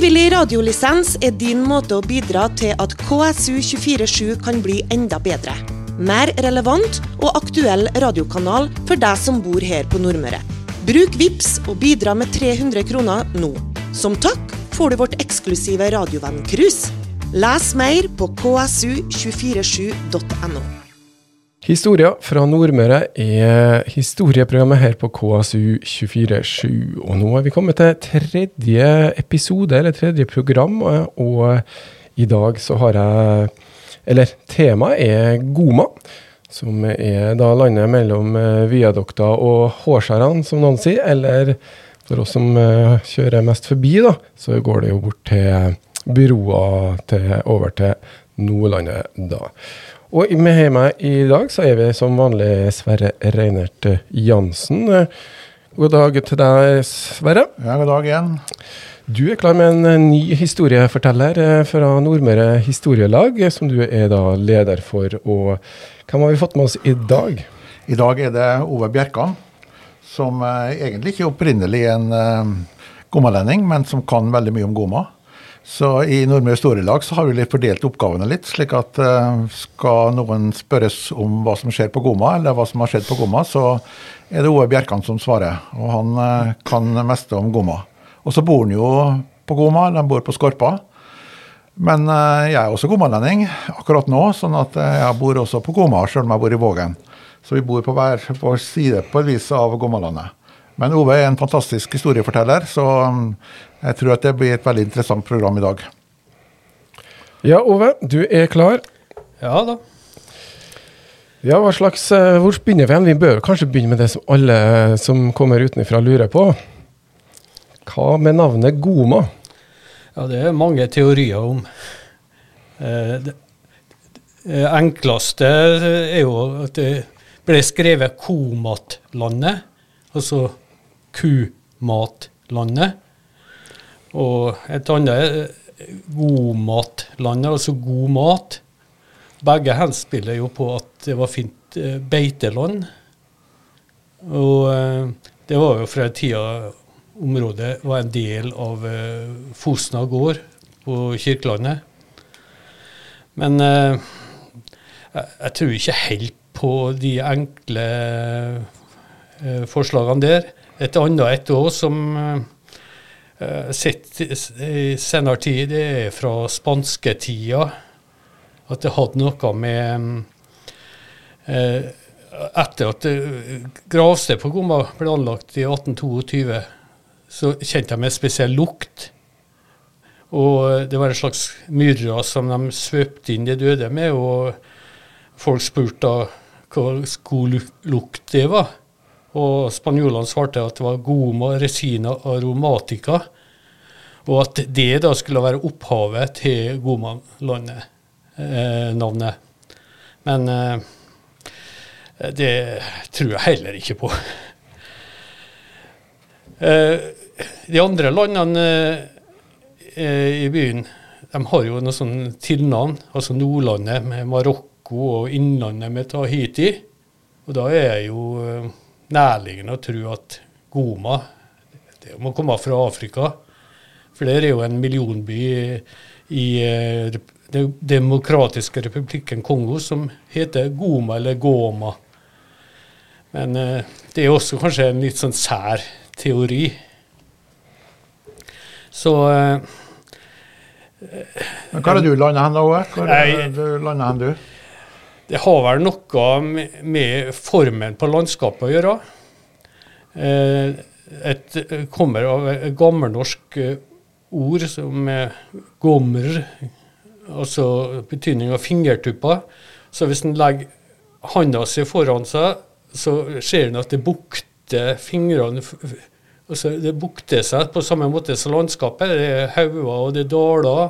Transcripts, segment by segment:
Frivillig radiolisens er din måte å bidra til at KSU247 kan bli enda bedre. Mer relevant og aktuell radiokanal for deg som bor her på Nordmøre. Bruk VIPS og bidra med 300 kroner nå. Som takk får du vårt eksklusive radiovenn-cruise. Les mer på ksu247.no. Historia fra Nordmøre er historieprogrammet her på KSU247. Og nå er vi kommet til tredje episode, eller tredje program, og i dag så har jeg Eller temaet er Goma, som er da landet mellom viadukter og Hårskjærene, som noen sier. Eller for oss som kjører mest forbi, da, så går det jo bort til byråer til, over til Nordlandet da. Og med meg i dag så er vi som vanlig Sverre Reinert Jansen. God dag til deg, Sverre. Ja, god dag igjen. Du er klar med en ny historieforteller fra Nordmøre Historielag, som du er da leder for. Og hvem har vi fått med oss i dag? I dag er det Ove Bjerkan, som egentlig ikke opprinnelig er en gomalending, men som kan veldig mye om Goma. Så i Nordmøre Storelag så har vi litt fordelt oppgavene litt, slik at uh, skal noen spørres om hva som skjer på Goma, eller hva som har skjedd på Goma, så er det Ove Bjerkan som svarer. Og han uh, kan meste om Goma. Og så bor han jo på Goma, han bor på Skorpa. Men uh, jeg er også gomalending akkurat nå, sånn at jeg bor også på Goma, selv om jeg bor i Vågen. Så vi bor på hver vår side på et vis av Gomalandet. Men Ove er en fantastisk historieforteller, så jeg tror at det blir et veldig interessant program i dag. Ja, Ove, du er klar? Ja da. Ja, hva slags, Hvor begynner vi? Vi bør kanskje begynne med det som alle som kommer utenfra lurer på. Hva med navnet Goma? Ja, Det er mange teorier om. Eh, det enkleste er jo at det ble skrevet Komatlandet, altså kumatlandet. Og et annet er godmatlandet, altså god mat. Begge henspiller jo på at det var fint beiteland. Og det var jo fra tida området var en del av Fosna gård på Kirkelandet. Men jeg, jeg tror ikke helt på de enkle forslagene der. Et annet et òg som uh, sett i senere tid, det er fra spansketida. At det hadde noe med uh, Etter at gravstedet på Gomma ble anlagt i 1822, så kjente de en spesiell lukt. Og det var en slags myrra som de svøpte inn de døde med, og folk spurte hva god lukt det var. Og spanjolene svarte at det var goma resina aromatica, og at det da skulle være opphavet til Goma-navnet. Eh, Men eh, det tror jeg heller ikke på. Eh, de andre landene i byen de har jo noe sånn tilnavn, altså Nordlandet med Marokko og Innlandet med Tahiti. Og da er jeg jo nærliggende å tro at Goma det må komme fra Afrika. For det er jo en millionby i Den demokratiske republikken Kongo som heter Goma eller Goma. Men det er også kanskje en litt sånn sær teori. Så Men Hva er det du lander hen, Åge? Hvor er det du lander hen, du? Det har vel noe med formen på landskapet å gjøre. Et kommer av et gammelnorsk ord som er gomr, altså betydning av fingertupper. Så hvis en legger handa si foran seg, så ser en at det bukter fingrene altså Det bukter seg på samme måte som landskapet. Det er hauger og det er daler.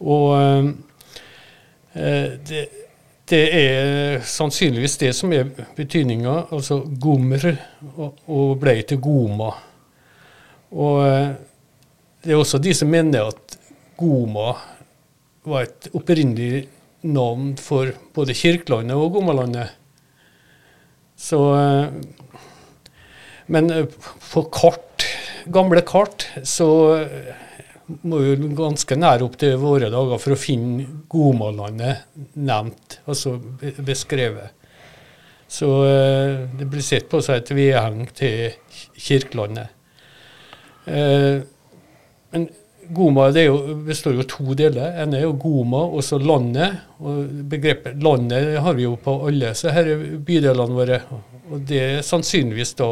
Og det det er sannsynligvis det som er betydninga, altså gomr, og, og blei til Goma. Og det er også de som mener at Goma var et opprinnelig navn for både Kirkelandet og Gomalandet. Så Men på kart, gamle kart, så må jo ganske nær opp til våre dager for å finne Gomalandet nevnt, altså beskrevet. Så eh, det blir sett på som et vedheng til Kirkelandet. Eh, men Goma jo, består jo av to deler. En er jo Goma og så landet. og Begrepet landet har vi jo på alle så her er bydelene våre. og Det er sannsynligvis da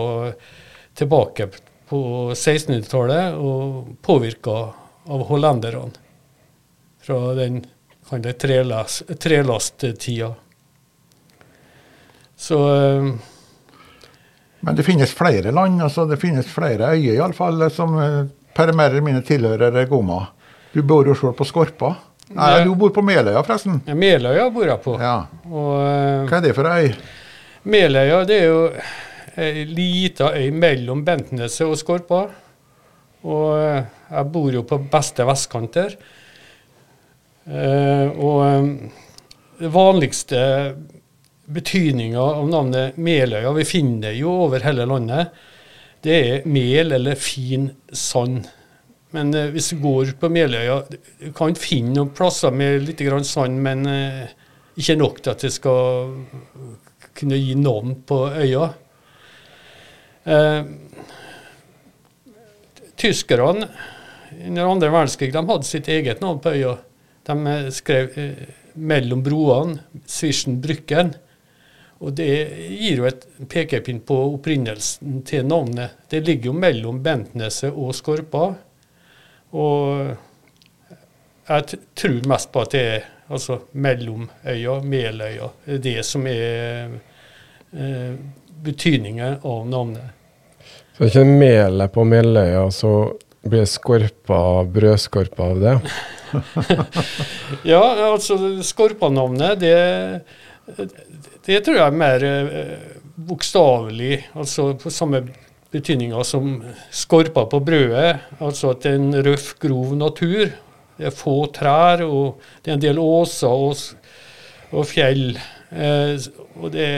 tilbake på 1600-tallet og påvirka av hollenderne fra den trelasttida. Så eh, Men det finnes flere land, altså det finnes flere øyer iallfall, som eh, per mer eller mindre tilhører Goma. Du bor jo sjøl på Skorpa. Nei, det, du bor på Meløya, forresten. ja, Meløya bor jeg på. Ja. Og, eh, Hva er det for øy? Meløya det er jo ei lita øy mellom Bentneset og Skorpa. Og eh, jeg bor jo på beste vestkant der. Eh, og eh, det vanligste betydninga av navnet Meløya, vi finner det jo over hele landet, det er mel eller fin sand. Men hvis du går på Meløya Du kan finne noen plasser med litt grann sand, men ikke nok til at det skal kunne gi navn på øya. Eh, tyskerne under andre verdenskrig de hadde sitt eget navn på øya. De eh, skrev eh, 'mellom broene', 'Zwischen Brücken'. Og det gir jo et pekepinn på opprinnelsen til navnet. Det ligger jo mellom Bentneset og Skorpa. Og jeg tror mest på at det er altså Mellomøya, Meløya. Det som er eh, betydningen av navnet. Så det er ikke melet på Meløya, så blir det skorpa, brødskorpa av det. Ja, altså skorpanavnet, det, det tror jeg er mer eh, bokstavelig, altså på samme betydninga som skorpa på brødet. Altså at det er en røff, grov natur. Det er få trær, og det er en del åser og, og fjell. Eh, og det,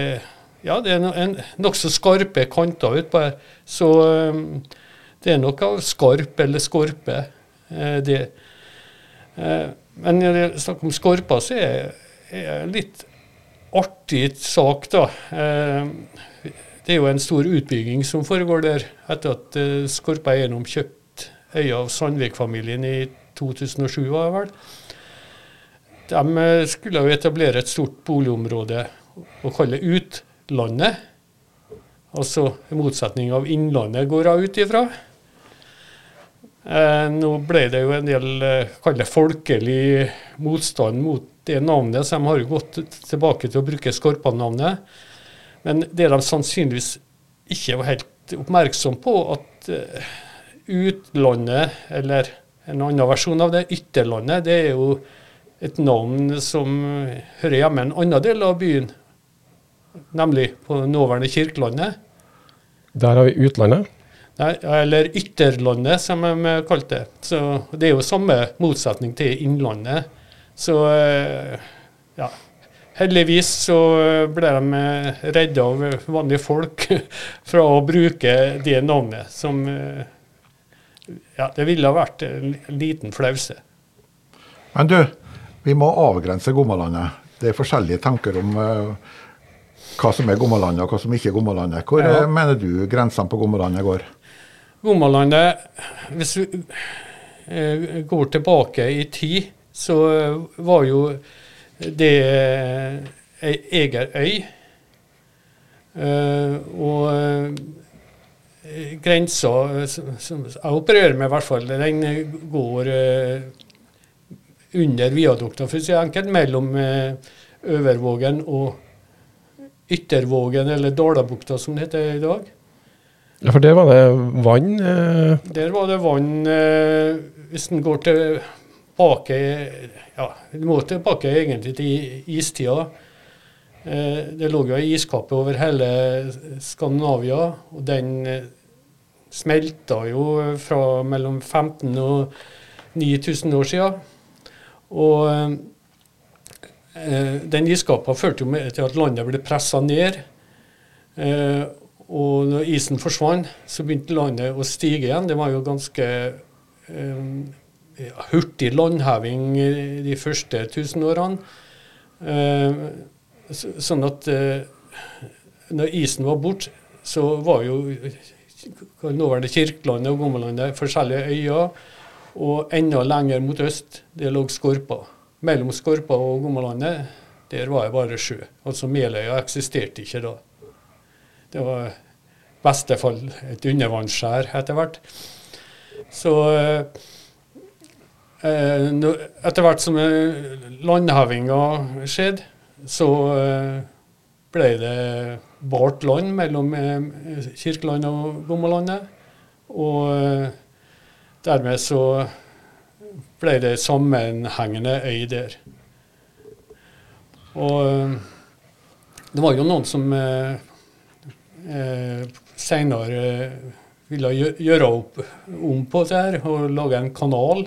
ja, det er en nokså skarpe kanter utpå her. Så eh, det er nok skarp eller skorpe, eh, det. Eh, men når det er snakk om skorpa, så er det litt artig sak, da. Eh, det er jo en stor utbygging som foregår der, etter at Skorpa Eiendom kjøpte øya av Sandvik-familien i 2007, var det vel. De skulle jo etablere et stort boligområde og kalle det Utlandet. Altså motsetning av Innlandet, går jeg ut ifra. Eh, nå ble det jo en del eh, folkelig motstand mot det navnet, så de har jo gått tilbake til å bruke Skorpa-navnet. Men det de sannsynligvis ikke var helt oppmerksom på, at eh, utlandet, eller en annen versjon av det, ytterlandet, det er jo et navn som hører hjemme en annen del av byen, nemlig på det nåværende Kirkelandet. Der har vi utlandet. Nei, eller Ytterlandet, som de kalte det. Så Det er jo samme motsetning til Innlandet. Så eh, ja. Heldigvis så ble de redda av vanlige folk fra å bruke det navnet, som eh, Ja, det ville ha vært en liten flause. Men du, vi må avgrense Gommalandet. Det er forskjellige tanker om eh, hva som er Gommalandet og hva som ikke er Gommalandet. Hvor Ja. eh, mener du grensene på Gommalandet går? Gommalandet, hvis vi eh, går tilbake i tid, så eh, var jo det ei egen øy. Og grensa som, jeg opererer med, i hvert fall, den går under viadukta, for å si enkelt, mellom Øvervågen og Yttervågen, eller Dalabukta som det heter i dag. Ja, for der var det vann. Eh, Der var det vann eh, Hvis en går tilbake Ja, du må tilbake egentlig til istida. Eh, det lå jo ei iskappe over hele Skandinavia, og den eh, smelta jo fra mellom 15 og 9000 år siden. Og eh, den iskappa førte jo med til at landet ble pressa ned. Eh, og når isen forsvant, så begynte landet å stige igjen. Det var jo ganske eh, hurtig landheving de første tusenårene. Eh, sånn at eh, når isen var borte, så var jo nåværende Kirkelandet og Gommelandet forskjellige øyer. Og enda lenger mot øst, det lå Skorpa. Mellom Skorpa og Gommelandet, der var det bare sjø. Altså Meløya eksisterte ikke da. Det var i beste fall et undervannsskjær etter hvert. Så eh, Eh, etter hvert som eh, landhevinga skjedde, så ble det bart land mellom Kirkeland og Gommalandet. Og dermed så ble det sammenhengende øy der. Og det var jo noen som eh, seinere ville gjøre opp om på det her og lage en kanal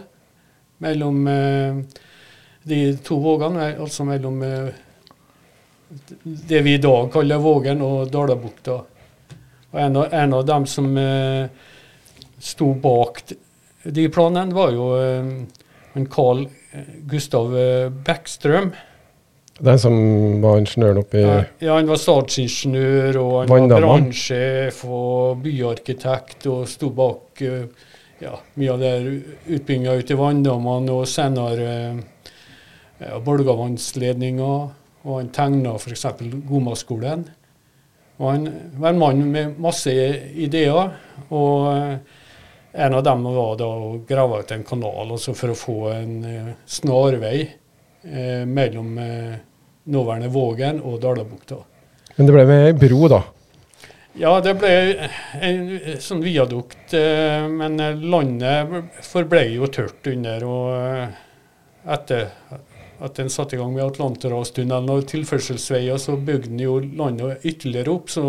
mellom eh, de to vågene, altså mellom eh, det vi i dag kaller Vågen og Dalabukta. Og en av, en av dem som eh, sto bak de planene, var jo en Carl Gustav Bekkstrøm. Den som var ingeniøren oppi ja, ja, han var statsingeniør, og han Vandaman. var brannsjef og byarkitekt, og sto bak uh, ja, mye av det utbygginga ute i vanndammene og senere ja, Bolgavannsledninga. Og han tegna f.eks. Gomaskolen. Og han var en mann med masse ideer. og en av dem var da å grave ut en kanal altså for å få en eh, snarvei eh, mellom eh, nåværende Vågen og Dalabukta. Men det ble med bro, da? Ja, det ble en sånn viadukt, eh, men landet forble jo tørt under. Og eh, etter at en satte i gang med Atlanterhavstunnelen og tilførselsveier, så bygde en jo landet ytterligere opp. Så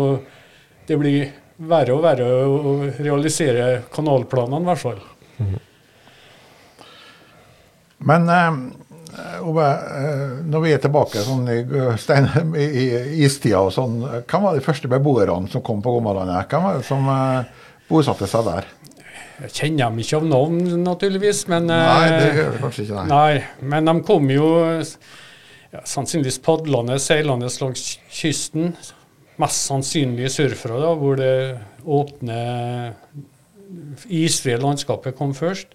det blir verre og verre å realisere kanalplanene, i hvert fall. Mm. Men eh, Eh, Ove, eh, når vi er tilbake sånn i, stein, i, istida og sånn, hvem var de første beboerne som kom på Gommalandet? Hvem var det som uh, bosatte seg der? Jeg kjenner dem ikke av navn, naturligvis. Men, nei, det gjør vi kanskje ikke. Nei. nei men de kom jo ja, sannsynligvis padlende, seilende langs kysten. Mest sannsynlige surfere, da, hvor det åpne, isfrie landskapet kom først.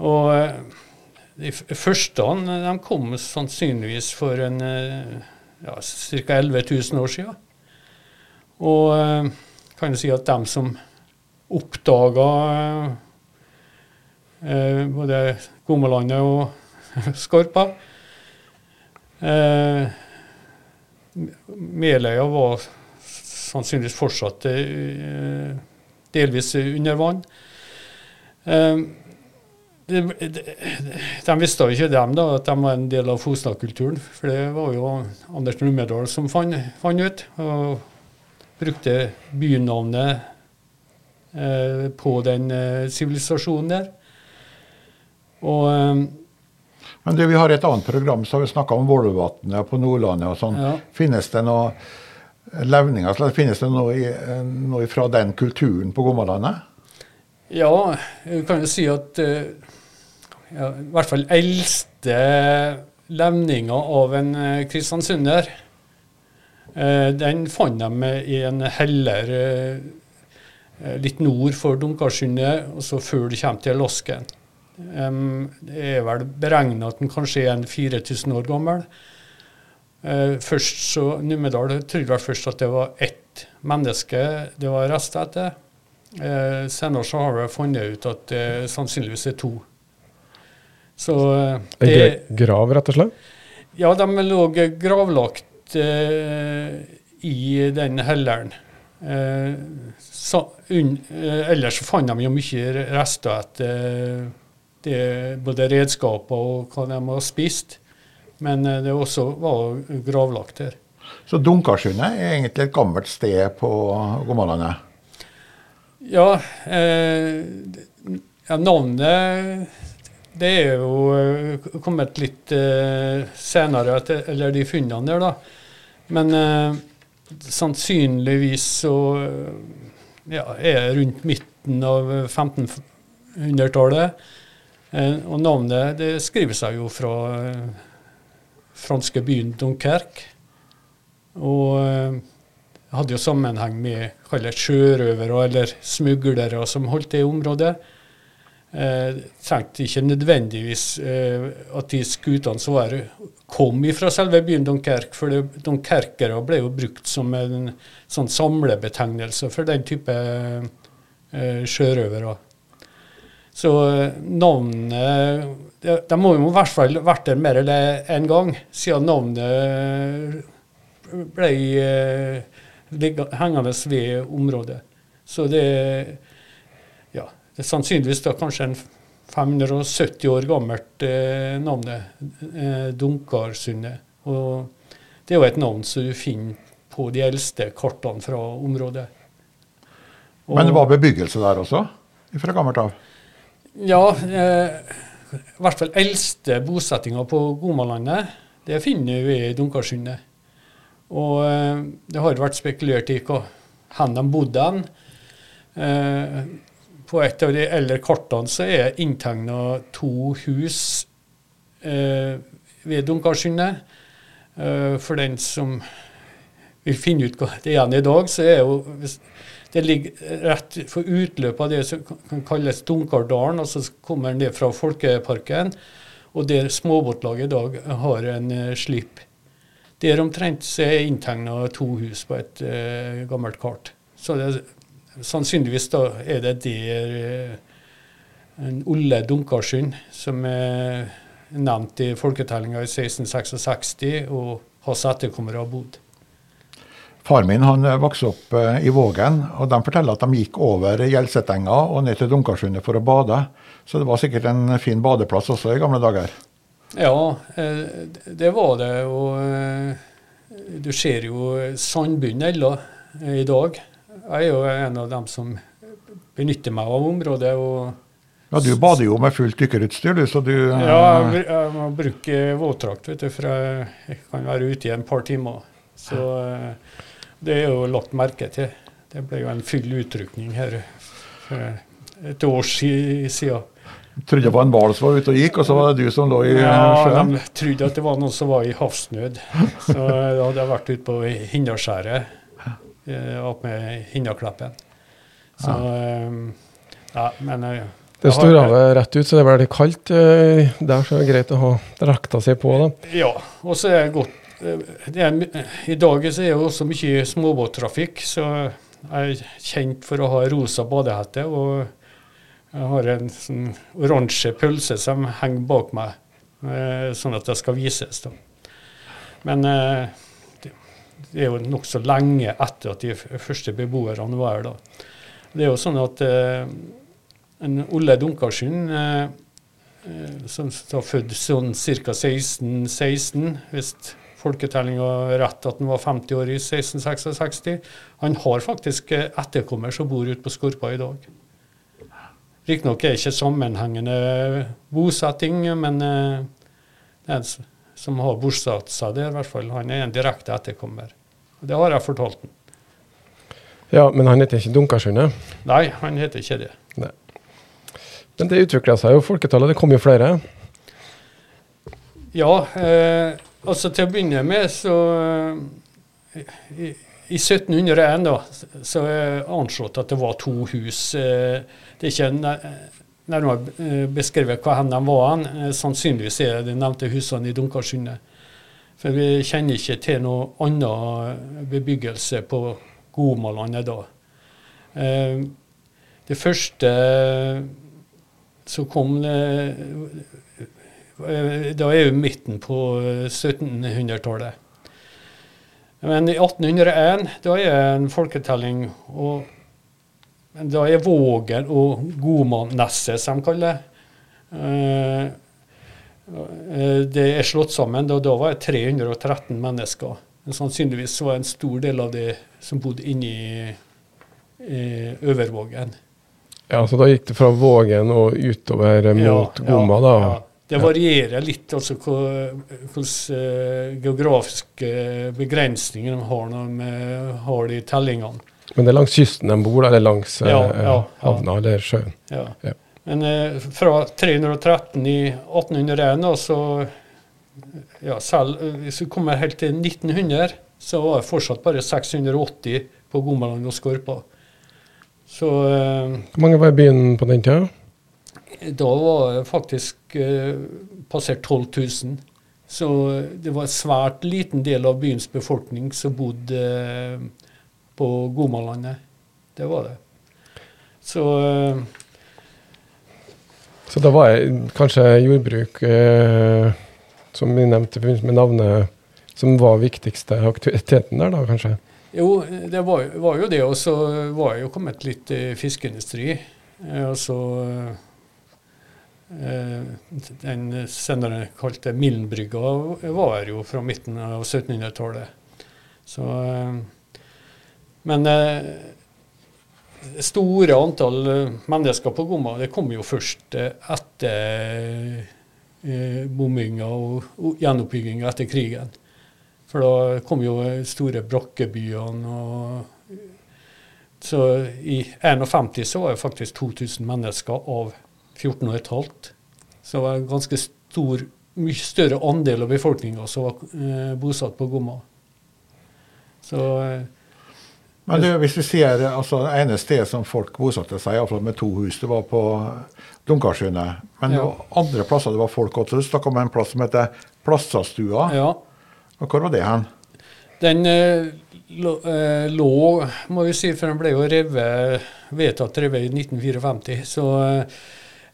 Og de første de kom sannsynligvis for en eh, ja, ca. 11 000 år siden. Og eh, kan jo si at de som oppdaga eh, både Gommelandet og Skorpa eh, Meløya var sannsynligvis fortsatt eh, delvis under vann. Eh, de visste jo ikke dem da, at de var en del av Fosna-kulturen. For det var jo Anders Numedal som fant ut. Og brukte bynavnet eh, på den eh, sivilisasjonen eh, der. Og eh, Men du, vi har et annet program har vi snakka om Vålvatnet på Nordlandet og sånn. Ja. Finnes det noe levninger, så finnes det noe, noe fra den kulturen på Gommalandet? Ja, jeg kan jo si at uh, ja, i hvert fall eldste levninga av en uh, kristiansunder, uh, den fant de i en heller litt nord for Dunkarsundet, og så før du kommer til Losken. Det er vel beregna at den kanskje er en 4000 år gammel. først så, Numedal trodde vel først at det var ett menneske det var rester etter. Eh, senere så har vi funnet ut at det sannsynligvis er to. Så eh, det, Grav, rett og slett? Ja, de lå gravlagt eh, i den helleren. Eh, så, un, eh, ellers fant de jo mye rester etter det, både redskaper og hva de har spist. Men eh, det også var gravlagt her. Så Dunkarsundet er egentlig et gammelt sted på Gommalandet? Ja, eh, ja, navnet det er jo eh, kommet litt eh, senere, eller de funnene der, da. Men eh, sannsynligvis så ja, er det rundt midten av 1500-tallet. Eh, og navnet det skriver seg jo fra eh, franske byen Dunkerque. Og eh, hadde jo sammenheng med sjørøvere eller smuglere som holdt det i området. Eh, tenkte ikke nødvendigvis eh, at de skutene som var, kom fra selve byen Dunkerque, for Dunkerkere ble jo brukt som en sånn samlebetegnelse for den type eh, sjørøvere. Så eh, navnet de, de, må jo i hvert fall vært der mer enn én gang, siden navnet ble eh, hengende ved området. Så det det er sannsynligvis da kanskje en 570 år gammelt eh, navnet, eh, Dunkarsundet. Og det er jo et navn som du finner på de eldste kartene fra området. Og, Men det var bebyggelse der også, fra gammelt av? Ja, eh, i hvert fall eldste bosettinga på Gomalandet, det finner vi i Dunkarsundet. Og eh, det har vært spekulert i hvor de bodde hen. Eh, på et av de eldre kartene så er inntegna to hus eh, ved Dunkarsundet. Eh, for den som vil finne ut hva det er igjen i dag, så er jo det ligger rett for utløpet av det som kan kalles Dunkardalen. og Så kommer den ned fra Folkeparken, og der småbåtlaget i dag har en uh, slipp. Der omtrent er inntegna to hus på et uh, gammelt kart. Så det Sannsynligvis da er det der uh, en Olle Dunkarsund, som er nevnt i folketellinga i 1666, og hans etterkommere har bodd. Far min han eh, vokste opp eh, i Vågen, og de forteller at de gikk over Gjelsetenga og ned til Dunkarsundet for å bade. Så det var sikkert en fin badeplass også i gamle dager? Ja, det var det. Og du ser jo sandbunnen ennå i dag. Jeg er jo en av dem som benytter meg av området. ja, Du bader jo med fullt dykkerutstyr, du, så du Ja, jeg, jeg må bruke våtdrakt, vet du, for jeg, kan være ute i en par timer. Så eh, det er jo lagt merke til. Det ble jo en full utrykning her for et år siden. Jeg trodde det var en hval som var ute og gikk, og så var det du som lå i ja, sjøen? Ja, de trodde at det var noen som var i havsnød. Så da hadde jeg vært ute på Hindarskjæret Eh, opp med Hinnakleppen. Så ja, um, men jeg, Det står av rett ut, så det er veldig kaldt der, så er greit å ha drakta seg på. da. Ja, og så er det godt det er, I dag er det også mye småbåttrafikk, så jeg er kjent for å ha rosa badehette. Og jeg har en sånn oransje pølse som henger bak meg, sånn at det skal vises. da. Men det er jo nokså lenge etter at de første beboerne var her. da. Det er jo sånn at eh, en Olle Dunkarsund, eh, eh som er født sånn ca. 1616, hvis folketellinga rett at han var 50 år i 1666, han har faktisk eh, etterkommer som bor ute på Skorpa i dag. Riktignok er det ikke sammenhengende bosetting, men eh, det er en som har bosatt seg der, i hvert fall. Han er en direkte etterkommer. Det har jeg fortalt ham. Ja, men han heter ikke Dunkarsundet? Nei, han heter ikke det. Nei. Men det utvikla seg jo, folketallet. Det kom jo flere? Ja, eh, altså til å begynne med så eh, i, i 1701 da, så er anslått at det var to hus. Eh, det er ikke nærmere eh, beskrevet hva de var. hen. Sannsynligvis er det de nevnte husene i Dunkarsundet. For vi kjenner ikke til noe annen bebyggelse på Gomalandet da. Det første som kom Da er jo midten på 1700-tallet. Men i 1801 da er en folketelling og Da er Vågen og Gomanesset, som de kaller det. Eh, Eh, det er slått sammen. Da, da var det 313 mennesker. Men sannsynligvis var en stor del av det som bodde inne i eh, Øvervågen. Ja, Så da gikk det fra Vågen og utover mot ja, Gomma, da? Ja. Det varierer litt altså hvilke uh, geografiske begrensninger de har når de har de tellingene. Men det er langs kysten de bor, eller langs uh, havna eller sjøen? Ja. ja. Men eh, fra 313 i 1801, og så ja, selv eh, hvis vi kommer helt til 1900, så var det fortsatt bare 680 på Gommaland og Skorpa. Så eh, Hvor mange var i byen på den tida? Da var det faktisk eh, passert 12 000. Så det var en svært liten del av byens befolkning som bodde eh, på Gomalandet. Det var det. Så eh, Så da var det kanskje jordbruk, eh, som vi nevnte i forbindelse med navnet, som var viktigste aktiviteten der, da kanskje? Jo, det var, var jo det. Og så var jeg jo kommet litt i fiskeindustri. Eh, og så eh, Den senere kalte Mildenbrygga var jo fra midten av 1700-tallet. Så eh, Men eh, store antall eh, mennesker på Gomma det kom jo først eh, etter eh, bombinga og gjenoppbygginga etter krigen. For da kom jo store brakkebyene og Så i 51 så var det faktisk 2000 mennesker av 14 500. Så det var en ganske stor, mye større andel av befolkninga som var eh, bosatt på Gomma. Så eh, Men du, hvis vi sier altså, det ene stedet som folk bosatte seg, iallfall med to hus, det var på Dunkarsundet. Men Ja. andre plasser det var folk også. Du snakka om en plass som heter Plassastua. ja. Og hvor var det hen? Den eh, lå, eh, lå, må vi si, for den ble jo revet, vedtatt revet i 1954. Så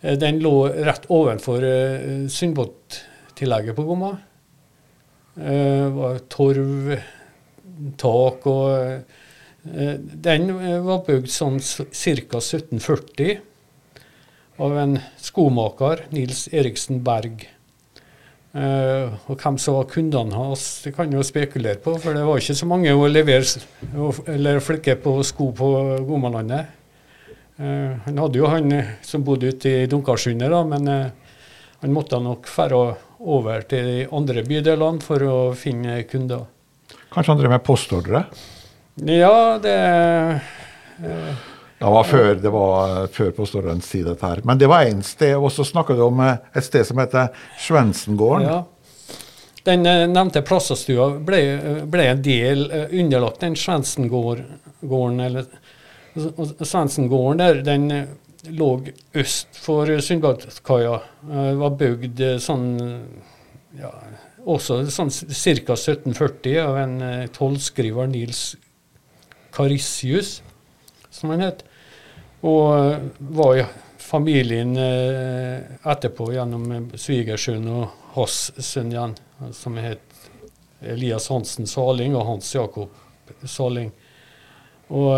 den lå rett ovenfor eh, Sundbåttillegget på Gomma. Det var torv, tak og eh, Den eh, var bygd sånn ca. 1740 av en skomaker, Nils Eriksen Berg. Uh, og hvem som var kundene hans, det kan jo spekulere på, for det var ikke så mange å levere eller flikke på sko på Gomalandet. Eh, han hadde jo han eh, som bodde ute i Dunkarsundet, men eh, han måtte nok fære over til de andre bydelene for å finne kunder. Kanskje han drev med postordre? Ja, det Det var før det var før postordrens tid, dette her. Men det var én sted, og så snakka du om et sted som heter Svensengården. Ja. Den nevnte Plassastua ble, ble en del underlagt den Svensengården, eller Svensengården der, den eh, lå øst for Sundbadkaia. Eh, var bygd eh, sånn ja, også sånn ca. 1740 av en tollskriver Nils Carissius, som han het. Og var i familien etterpå gjennom svigersønnen og hans sønn igjen, som het Elias Hansen Saling og Hans Jakob Saling. Og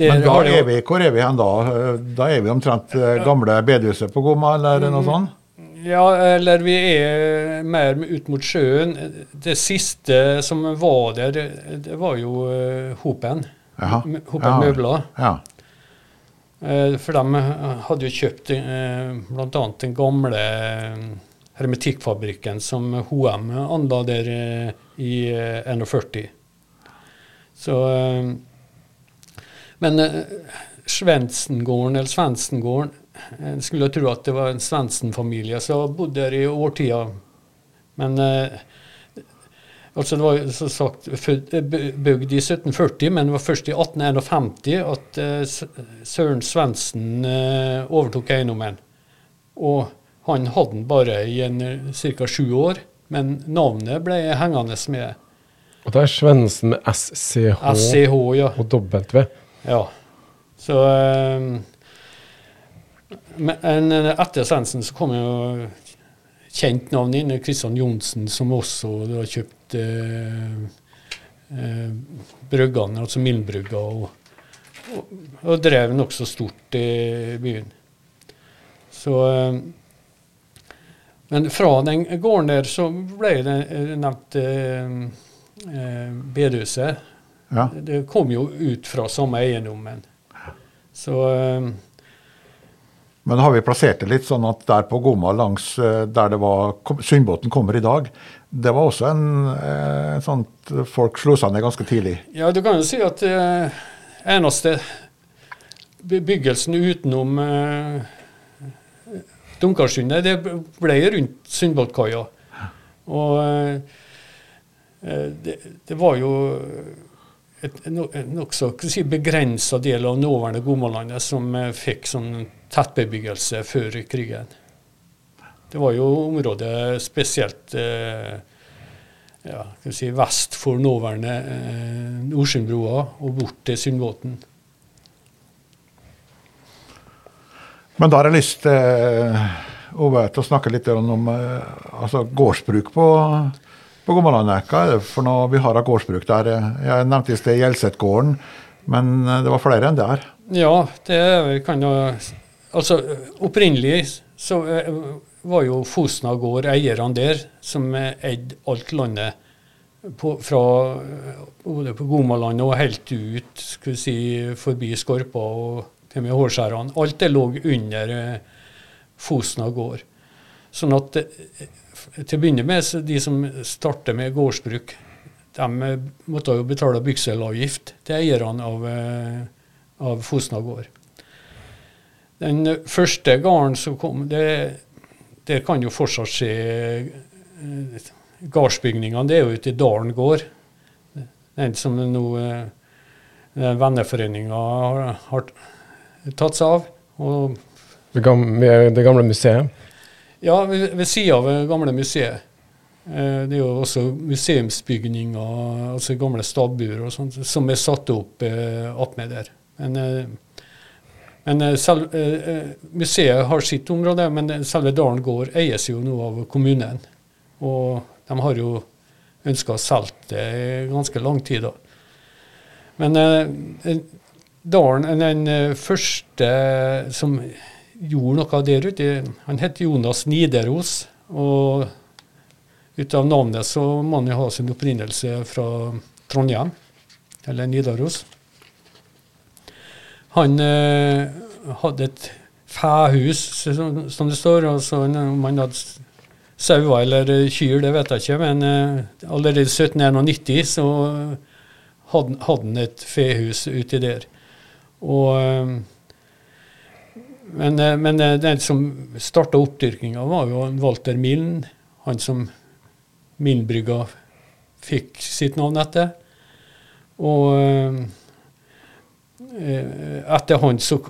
eh, Men da er vi, hvor er vi hen da? Eh, Da er vi omtrent eh, gamle bedehuset på Gomma, eller noe sånt? Ja, eller vi er mer ut mot sjøen. Det siste som var der, det, var jo uh, Hopen. Jaha. Hopen Ja. Møbler. Ja. Eh, for de hadde jo kjøpt bl.a. den gamle eh, hermetikkfabrikken som HM anla der eh, i eh, 41. Så eh, Men uh, Svensengården, eller Svensengården En skulle jo tro at det var en Svendsen-familie som bodde der i årtida. Men eh, altså det var som sagt eh, bygd i 1740, men det var først i 1851 at eh, Søren Svendsen eh, overtok eiendommen. Og han hadde den bare i ca. sju år, men navnet ble hengende med Og det er Svendsen med SCH SCH, ja. og W. Ja. Så eh, Men etter Sensen så kom jo kjent navn inn. Kristian Johnsen, som også da kjøpte eh, eh, bryggene, altså Mildenbrygga, og, og, og drev nokså stort i byen. Så eh, Men fra den gården der så ble det nevnt eh, eh, bedehuset. Ja. Det kom jo ut fra samme eiendommen. Så um, Men har vi plassert det litt sånn at der på Gomma, langs eh, der det var Sundbåten kommer i dag, det var også en, eh, en sånn folk slo seg ned ganske tidlig. ja, du kan jo si at eh, eneste bebyggelsen utenom eh, Dunkarsundet, det ble rundt Sundbåtkaia. Og eh, det, det, var jo et nokså si, begrensa del av nåværende Gomalandet som eh, fikk sånn tettbebyggelse før krigen. Det var jo området spesielt eh, ja, si, vest for nåværende eh, Nordsundbrua og bort til Sundbåten. Men da har jeg lyst eh, Ove, til å snakke litt om eh, altså, gårdsbruk på på Gommalandet. Hva er det for noe vi har av gårdsbruk der? Jeg nevnte i sted Gjelsetgården, men eh, det var flere enn der? Ja, det kan jo Altså, opprinnelig så eh, var jo Fosna gård eierne der, som eide alt landet. På, fra både på Gomalandet og helt ut skal vi si, forbi Skorpa og til med Hårskjærene. Alt det lå under eh, Fosna gård. Sånn at til å begynne med, de som starter med gårdsbruk, de eh, måtte jo betale bygselavgift til eierne av, eh, av Fosna gård. Den første gården som kom, det, Der kan jo fortsatt skje Gårdsbygningene det er jo ute i Dalen gård. Den som nå venneforeninga har, har, tatt seg av. det gamle museet? Ja, ved, ved sida av det gamle museet. Eh, det er jo også museumsbygninger, altså gamle stabbuer og sånt, som er satt opp eh, attmed der. Men, eh, men selv, museet har sitt område, men selve Dalen gård eies jo nå av kommunen. Og de har jo ønska å selge det i ganske lang tid. da. Men Dalen, den første som gjorde noe der ute. Han het Jonas Nideros. Og ut av navnet så må han jo ha sin opprinnelse fra Trondheim, eller Nidaros. Han eh, hadde et fæhus, som det står. altså Om han hadde sauer eller kyr, det vet jeg ikke, men eh, allerede i 1791 så hadde, hadde han et fehus uti der. Og eh, men, eh, men eh, den som starta oppdyrkinga, var jo Walter Millen. Han som Millenbrygga fikk sitt navn etter. Og eh, etter han så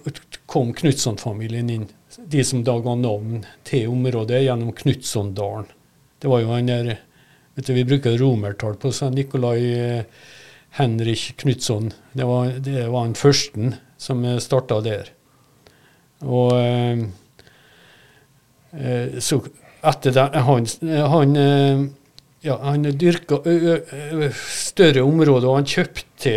kom Knutson-familien inn. De som da ga navn til området gjennom Knutsondalen. Det var jo han der vet du, Vi bruker romertall på så Nikolai Henrik Knutson. Det var, det var han første som starta der. Og eh, eh, så etter det Han, han, eh, ja, han dyrka større områder, og han kjøpte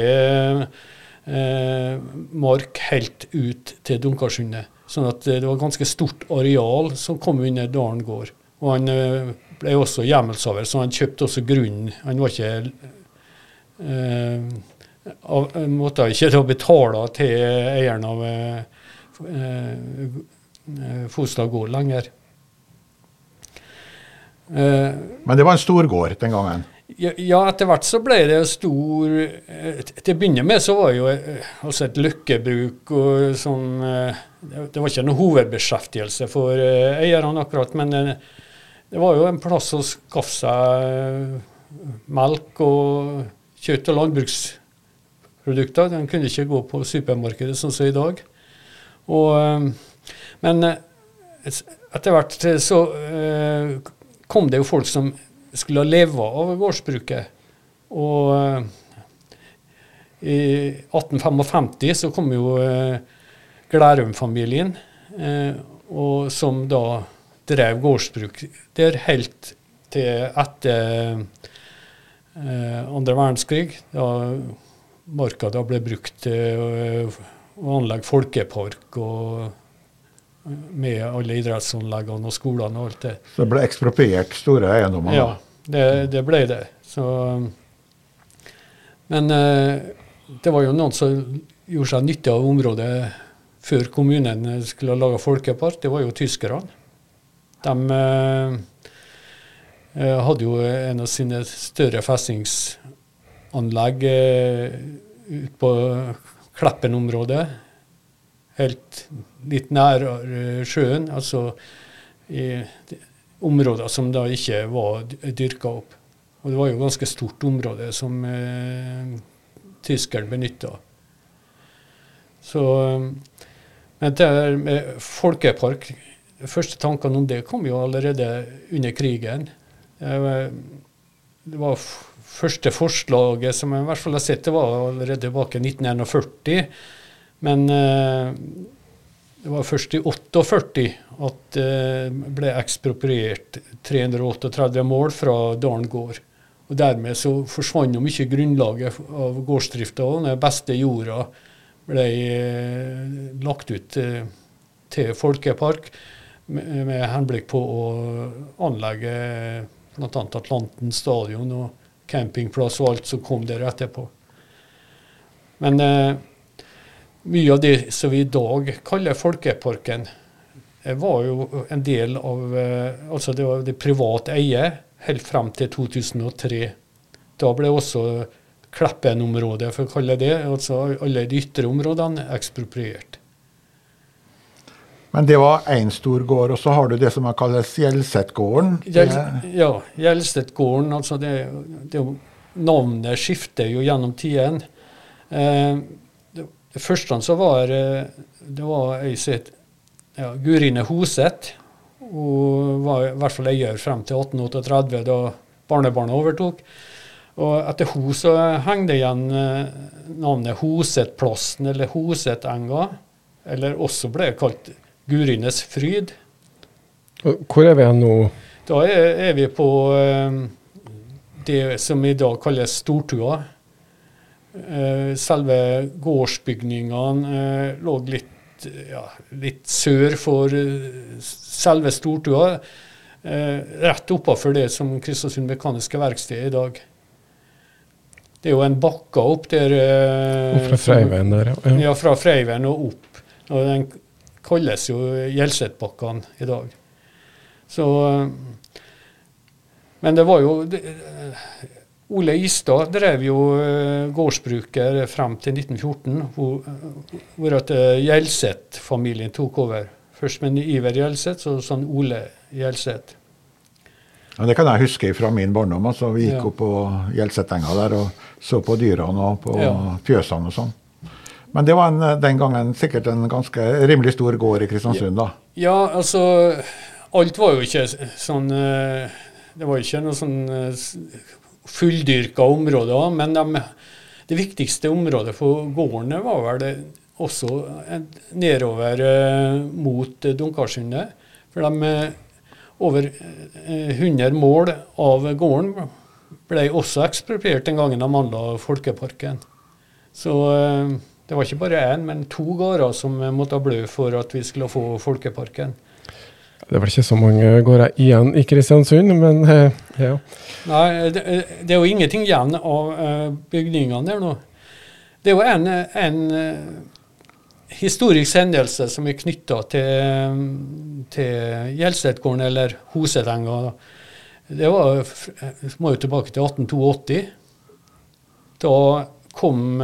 eh, mark helt ut til Dunkarsundet. Sånn at det var ganske stort areal som kom under Dalen gård. Og han ble også hjemmelshaver, så han kjøpte også grunnen. Han var ikke eh, av, måtte ikke betale til eieren av eh, Eh, eh, gård lenger. Eh, Men det var en stor gård den gangen? Ja, etter hvert så ble det stor Til å begynne med så var det jo altså et lykkebruk og sånn Det var ikke noe hovedbeskjeftigelse for eierne akkurat, men det var jo en plass å skaffe seg melk og kjøtt og landbruksprodukter. Den kunne ikke gå på supermarkedet sånn som i dag. Og, eh, men eh, etter hvert så eh, kom det jo folk som skulle leve av gårdsbruket. Og i 1855 så kom jo Glærum-familien, som da drev gårdsbruk der helt til etter andre verdenskrig, da marka da ble brukt til og anlegge folkepark og med alle idrettsanleggene og skolene og alt det. Så det ble ekspropriert store eiendommer? Ja, det, det ble det. Så, men eh, det var jo noen som gjorde seg nytte av området før kommunen skulle lage folkepark. Det var jo tyskerne. De eh, eh, hadde jo en av sine større festningsanlegg eh, ute på Kleppen-området. helt litt nærere sjøen, altså i områder som da ikke var dyrka opp. Og det var jo ganske stort område som eh, tyskeren benytta. Så Men det med folkepark De første tankene om det kom jo allerede under krigen. Det var første forslaget som jeg i hvert fall har sett, det var allerede tilbake i 1941. Men eh, det var først i 48 at det ble ekspropriert 338 mål fra Dalen gård. Og Dermed så forsvant jo mye grunnlaget av gårdsdrifta. Og den beste jorda ble eh, lagt ut eh, til folkepark med henblikk på å anlegge bl.a. Atlanten stadion og campingplass og alt som kom der etterpå. Men eh, mye av det som vi i dag kaller Folkeparken, var jo en del av eh, Altså det var det privat eie helt frem til 2003. Da ble også Kleppen-området, for å kalle det, altså alle de ytre områdene, ekspropriert. Men det var én stor gård, og så har du det som kalles Gjelsetgården? Gjel, ja, Gjelsetgården. Altså det, det, navnet skifter jo gjennom tidene. Eh, det, det første så var det var ei som ja, Gurine Hoseth. Hun var i hvert fall eier frem til 1838, da barnebarnet overtok. Og etter henne så henger det igjen eh, navnet Hosetplassen eller Hosetenga. Eller også ble det kalt Gurines fryd. Hvor er vi nå? Da er, er vi på eh, det som i dag kalles Stortua. Eh, selve gårdsbygningene eh, lå litt ja, litt sør for selve stortua. Rett oppafor det som Kristiansund Mekaniske Verksted er i dag. Det er jo en bakke opp der. Eh, fra Freiveien der, ja. Ja, fra Freiveien og opp. Og den kalles jo Gjelsetbakkene i dag. Så Men det var jo det, Ole Istad drev jo gårdsbruket gårdsbruker frem til 1914, hvor, hvor at eh, Gjelseth-familien tok over. Først med Iver Gjelseth, så sånn Ole Gjelseth. Ja, Det kan jeg huske fra min barndom. altså Vi gikk ja. opp på Gjelsethenga der og så på dyrene og på ja. fjøsene og sånn. Men det var en, den gangen sikkert en ganske rimelig stor gård i Kristiansund, da? Ja, altså Alt var jo ikke sånn eh, Det var ikke noe sånn fulldyrka område, Men de, det viktigste området for gårdene var vel det, også nedover eh, mot Dunkarsundet. For de eh, over 100 eh, mål av gården ble også ekspropriert den gangen de anla Folkeparken. Så det var ikke bare én, men to gårder som måtte blø for at vi skulle få Folkeparken. Det er vel ikke så mange gårder igjen i Kristiansund, men eh, ja. Nei, det, det, er jo ingenting igjen av uh, bygningene der nå. Det er jo en, en uh, historisk hendelse som er knytta til, til Gjelsetgården, eller Hosetenga. Det var, må jo tilbake til 1882. Da kom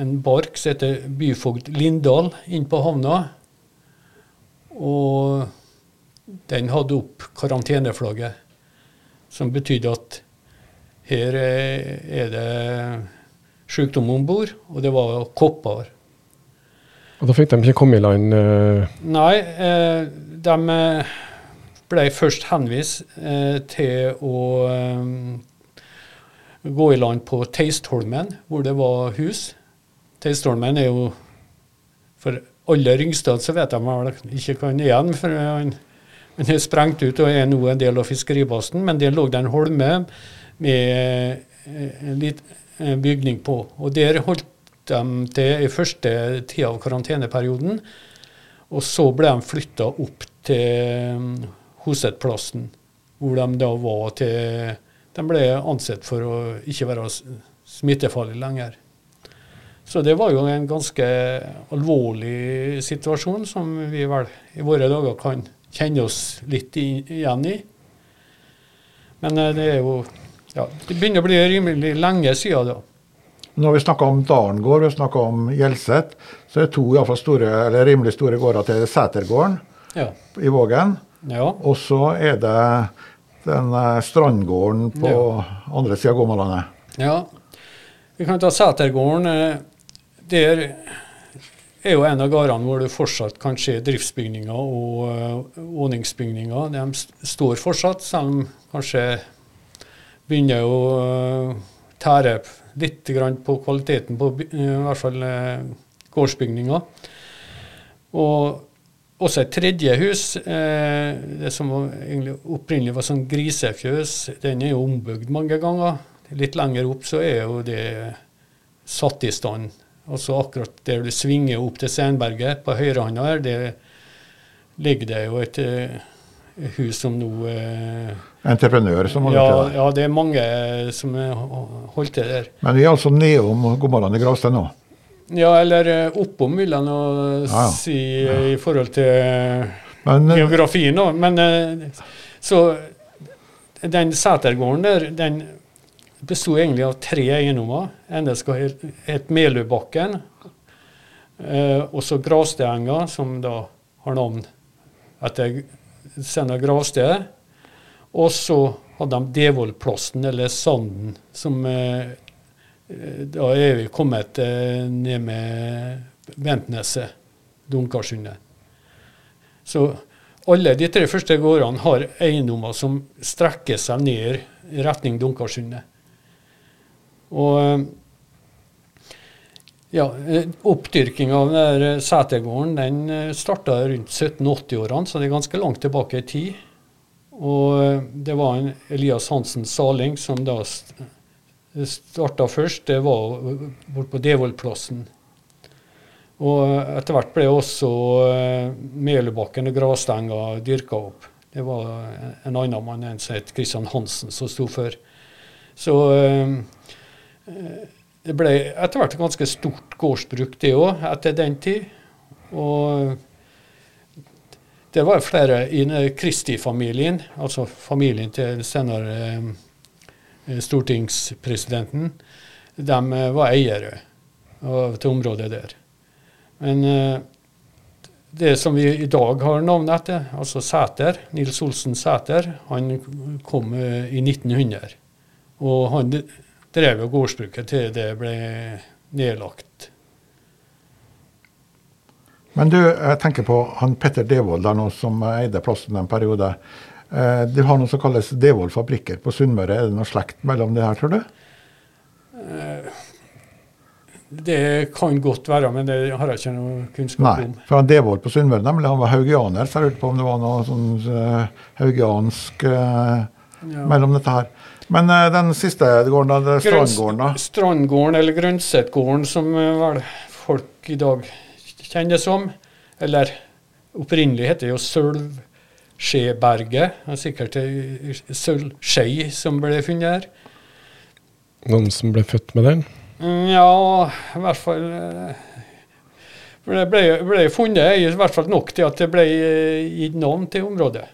en bark som heter byfogd Lindahl, inn på havna. Og den hadde opp karanteneflagget, som betydde at her er det sykdom om bord, og det var kopper. Og Da fikk de ikke komme i land? Uh... Nei, eh, de eh, ble først henvist eh, til å eh, gå i land på Teistholmen, hvor det var hus. Teistholmen er jo For aller yngste så vet de vel ikke hva han er igjen. for han det er sprengt ut og er nå en del av fiskeribasen. Men der lå det en holme med eh, en liten bygning på. Og der holdt de til i første tida av karanteneperioden. Og så ble de flytta opp til mm, Hosetplassen, hvor de da var til De ble ansett for å ikke være smittefarlige lenger. Så det var jo en ganske alvorlig situasjon som vi vel i våre dager kan kjenne oss litt igjen i. Men eh, det er jo ja, Det begynner å bli rimelig lenge siden da. Når vi snakker om Dalengård og snakker om Hjelset, så er det to store, eller rimelig store gårder til Sætergården Ja. i Vågen. ja. Og så er det den eh, strandgården på andre sida av Gomalandet. Ja, vi kan ta Sætergården. Eh, Der er jo en av gårdene hvor det fortsatt kan skje driftsbygninger og åningsbygninger. våningsbygninger. De står fortsatt, selv om kanskje begynner å eh, tære litt på kvaliteten på eh, i hvert fall eh, gårdsbygninger. Og også et tredje hus, eh, det som opprinnelig var sånn grisefjøs, den er jo ombygd mange ganger. Litt lenger opp så er jo det satt i stand. Altså akkurat der du svinger opp til Senberget, på høyrehånda her, det ligger det jo et eh, hus som nå eh, Entreprenør som holder ja, til der. ja, det er mange som holder til der. Men vi er altså nedom i gravsted nå. Ja, eller eh, oppom, vil jeg nå Ja, ja. si ja. i forhold til Men eh, geografien. da. Men så den setergården der, den besto egentlig av tre eiendommer. ene skal het- het Meløbakken, eh, og så Gravsteenga, som da har navn etter Senna gravsted. Og så hadde de Devoldplassen, eller Sanden, som eh, Da er vi kommet eh, ned med Ventneset, Dunkarsundet. Så alle de tre første gårdene har eiendommer som strekker seg ned i retning Dunkarsundet. Og eh, ja, Oppdyrkinga av den eh, den starta rundt 1780-årene, så det er ganske langt tilbake i tid. Og eh, det var en Elias Hansen Saling som da starta først. Det var borte på Devoldplassen. Og etter hvert ble også eh, Meløbakken og Grastenga dyrka opp. Det var en annen mann enn som het Christian Hansen som sto for. Så eh, eh, det ble etter hvert et ganske stort gårdsbruk, det òg, etter den tid. Og det var flere i Kristi-familien, altså familien til senere eh, stortingspresidenten. De eh, var eiere til området der. Men eh, det som vi i dag har navnet etter, altså Sæter, Nils Olsen Sæter, han kom i 1900. Og han drev jo gårdsbruket til det ble nedlagt. Men du, jeg tenker på han Petter Devold der nå, som eide plassen en periode. Eh, Du har noe som kalles Devold fabrikker på Sunnmøre. Er det noe slekt mellom de her, tror du? Det kan godt være, men det har jeg ikke noe kunnskap Nei. om. For han Devold på Sunnmøre nemlig, han var haugianer, så jeg lurte på om det var noe sånn eh, haugiansk eh, Ja. mellom dette her. Men uh, den siste gården, da, det er Strandgården, da. Strandgården, eller Grønsetgården, som eh, vel folk i dag kjenner som. Eller opprinnelig heter det jo Sølvskjeberget. Er sikkert sølvskei som ble funnet her. Noen som ble født med den? Mm, Ja, i hvert fall eh, Det ble, ble funnet i hvert fall nok til at det ble eh, gitt navn til området.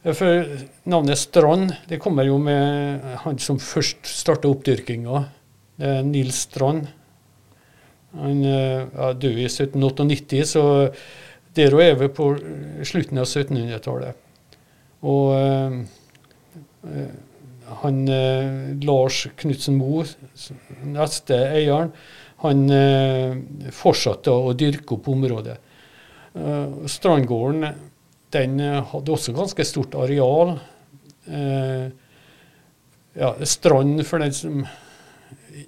For navnet Strand det kommer jo med han som først starta oppdyrkinga. Nils Strand. Han eh, ja, døde i 1798, så der òg er vi på slutten av 1700-tallet. Og eh, han Lars Knutsen Moe, neste eieren, han eh, fortsatte å dyrke opp området. Eh, Strandgården den eh, hadde også ganske stort areal. Eh, ja, strand, for den som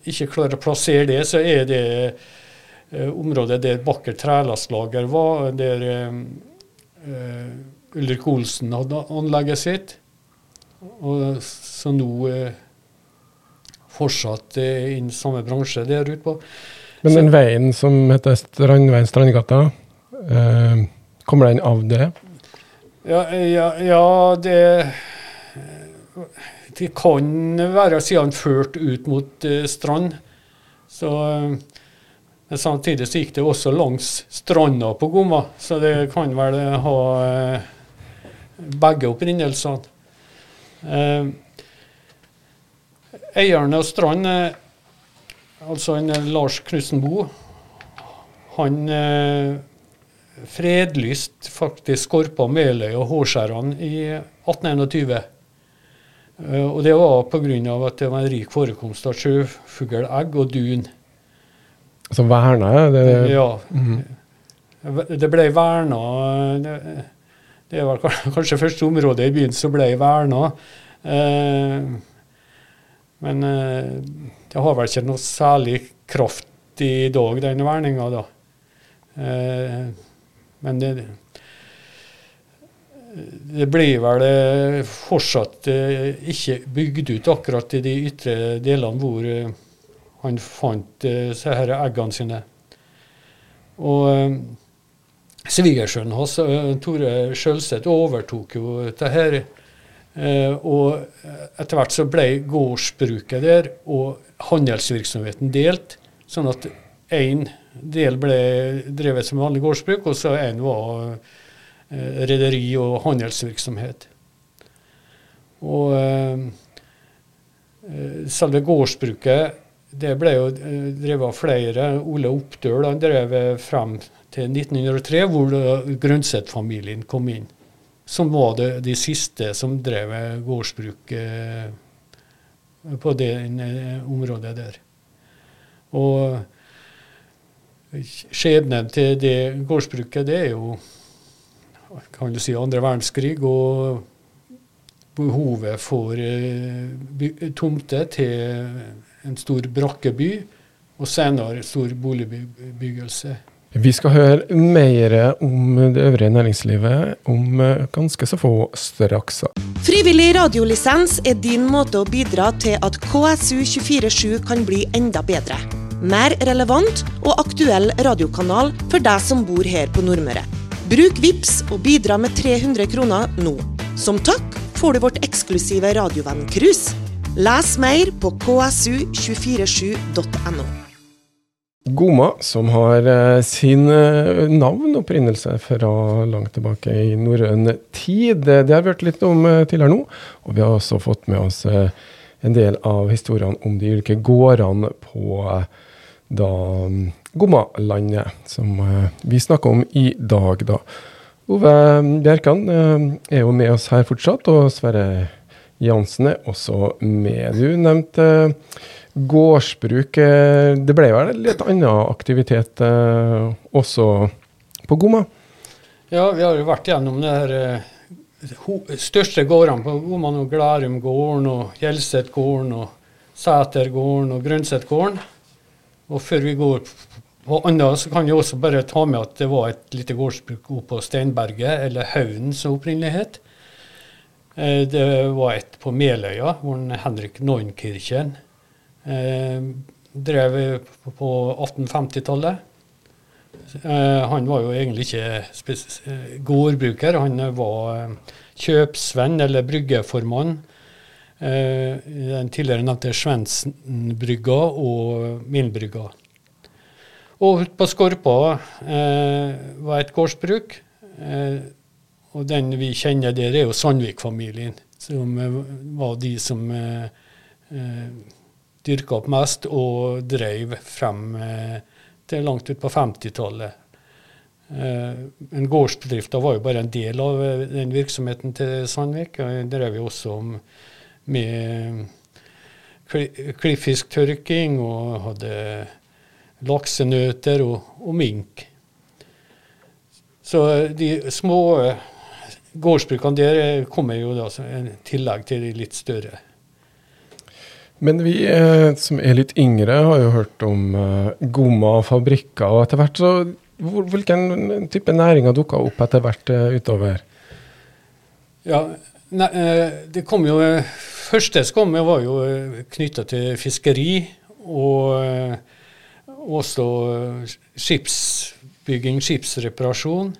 ikke klarer å plassere det, så er det eh, området der Bakker trelastlager var, der eh, eh, Ulrik Olsen hadde anlegget sitt. Og så nå eh, fortsatt eh, innen samme bransje der ute på. Men den veien som heter Strandveien Strandgata, eh, kommer den av det? Ja, ja, ja det Det kan være siden han førte ut mot uh, strand. Så eh, Men samtidig så gikk det også langs stranda på Gomma, så det kan vel ha eh, begge opprinnelsene. Eh, eierne av Strand eh, altså en Lars Knutsen Boe, han eh, fredlyst faktisk Skorpa, Meløy og Håskjærene i 1821. Eh, og det var pga. at det var en rik forekomst av sjøfuglegg og dun. Som verna ja? det Ja. Mhm. Det ble verna det, det var kanskje første område i byen som ble verna. Eh, men eh, det har vel ikke noe særlig kraft i dag, den verninga, da. Eh, men det, det blir vel eh, fortsatt eh, ikke bygd ut akkurat i de ytre delene hvor eh, han fant disse her eggene sine. Og svigersønnen hans, Tore Sjølseth, overtok jo dette her. Og etter hvert så ble gårdsbruket der og handelsvirksomheten delt, sånn at én del ble drevet som vanlig gårdsbruk, og så en var eh, rederi og handelsvirksomhet. Og eh, eh, selve gårdsbruket det ble jo drevet av flere. Ole Oppdøl han drev frem til 1903, hvor Grønseth-familien kom inn. Som var det, de siste som drev gårdsbruk på det området der. Og skjebnen til det gårdsbruket, det er jo kan du si andre verdenskrig og behovet for eh, tomter til en stor brakkeby, og senere stor boligbyggelse. Vi skal høre mer om det øvrige næringslivet om eh, ganske så få straks. Frivillig radiolisens er din måte å bidra til at KSU247 kan bli enda bedre. Mer relevant og aktuell radiokanal for deg som bor her på Nordmøre. Bruk VIPS og bidra med 300 kroner nå. Som takk får du vårt eksklusive radiovenn-cruise. Les mer på ksu247.no. Goma, som har eh, sin eh, navn opprinnelse fra langt tilbake i norrøn tid. Det har vi hørt litt om eh, tidligere nå, og vi har også fått med oss eh, en del av historiene om de ulike gårdene på eh, da mm, Gommalandet, som eh, vi snakker om i dag, da. Ove Bjerkan eh, er jo med oss her fortsatt, og Sverre Jansen er også med. Du nevnte eh, gårdsbruk. eh, Det ble vel litt annen aktivitet også på Gomma? Ja, vi har jo vært gjennom det her største gårdene på Goman og Glærumgården og Gjelsetgården og Sætergården og Grønsetgården. Og før vi går på andre, så kan jeg også bare ta med at det var et lite gårdsbruk oppe på Steinberget, eller Haugen som opprinnelig het. Eh, Det var et på Meløya, hvor Henrik Neunkirchen eh, drev på 1850-tallet. Eh, han var jo egentlig ikke gårdbruker, han var kjøpsvenn eller bryggeformann den tidligere nevnte Svendsen-brygga og Milbrygga. Og på Skorpa eh, var et gårdsbruk. Eh, og den vi kjenner der, er jo Sandvik-familien, som eh, var de som eh, eh, dyrka opp mest og drev frem eh, til langt ut på 50-tallet. Eh, men gårdsbedrifta var jo bare en del av eh, den virksomheten til Sandvik. og drev jo også om- med kli- klippfisktørking og hadde laksenøter og, og mink. Så de små gårdsbrukene der kommer jo da som en tillegg til de litt større. Men vi eh, som er litt yngre, har jo hørt om eh, Gomma og fabrikker. Og etter hvert så hvor, Hvilken type næringer dukka opp etter hvert eh, utover? Ja, ne, eh, det kom jo eh, første som kom, var jo knytta til fiskeri og eh, også eh, skipsbygging, skipsreparasjon.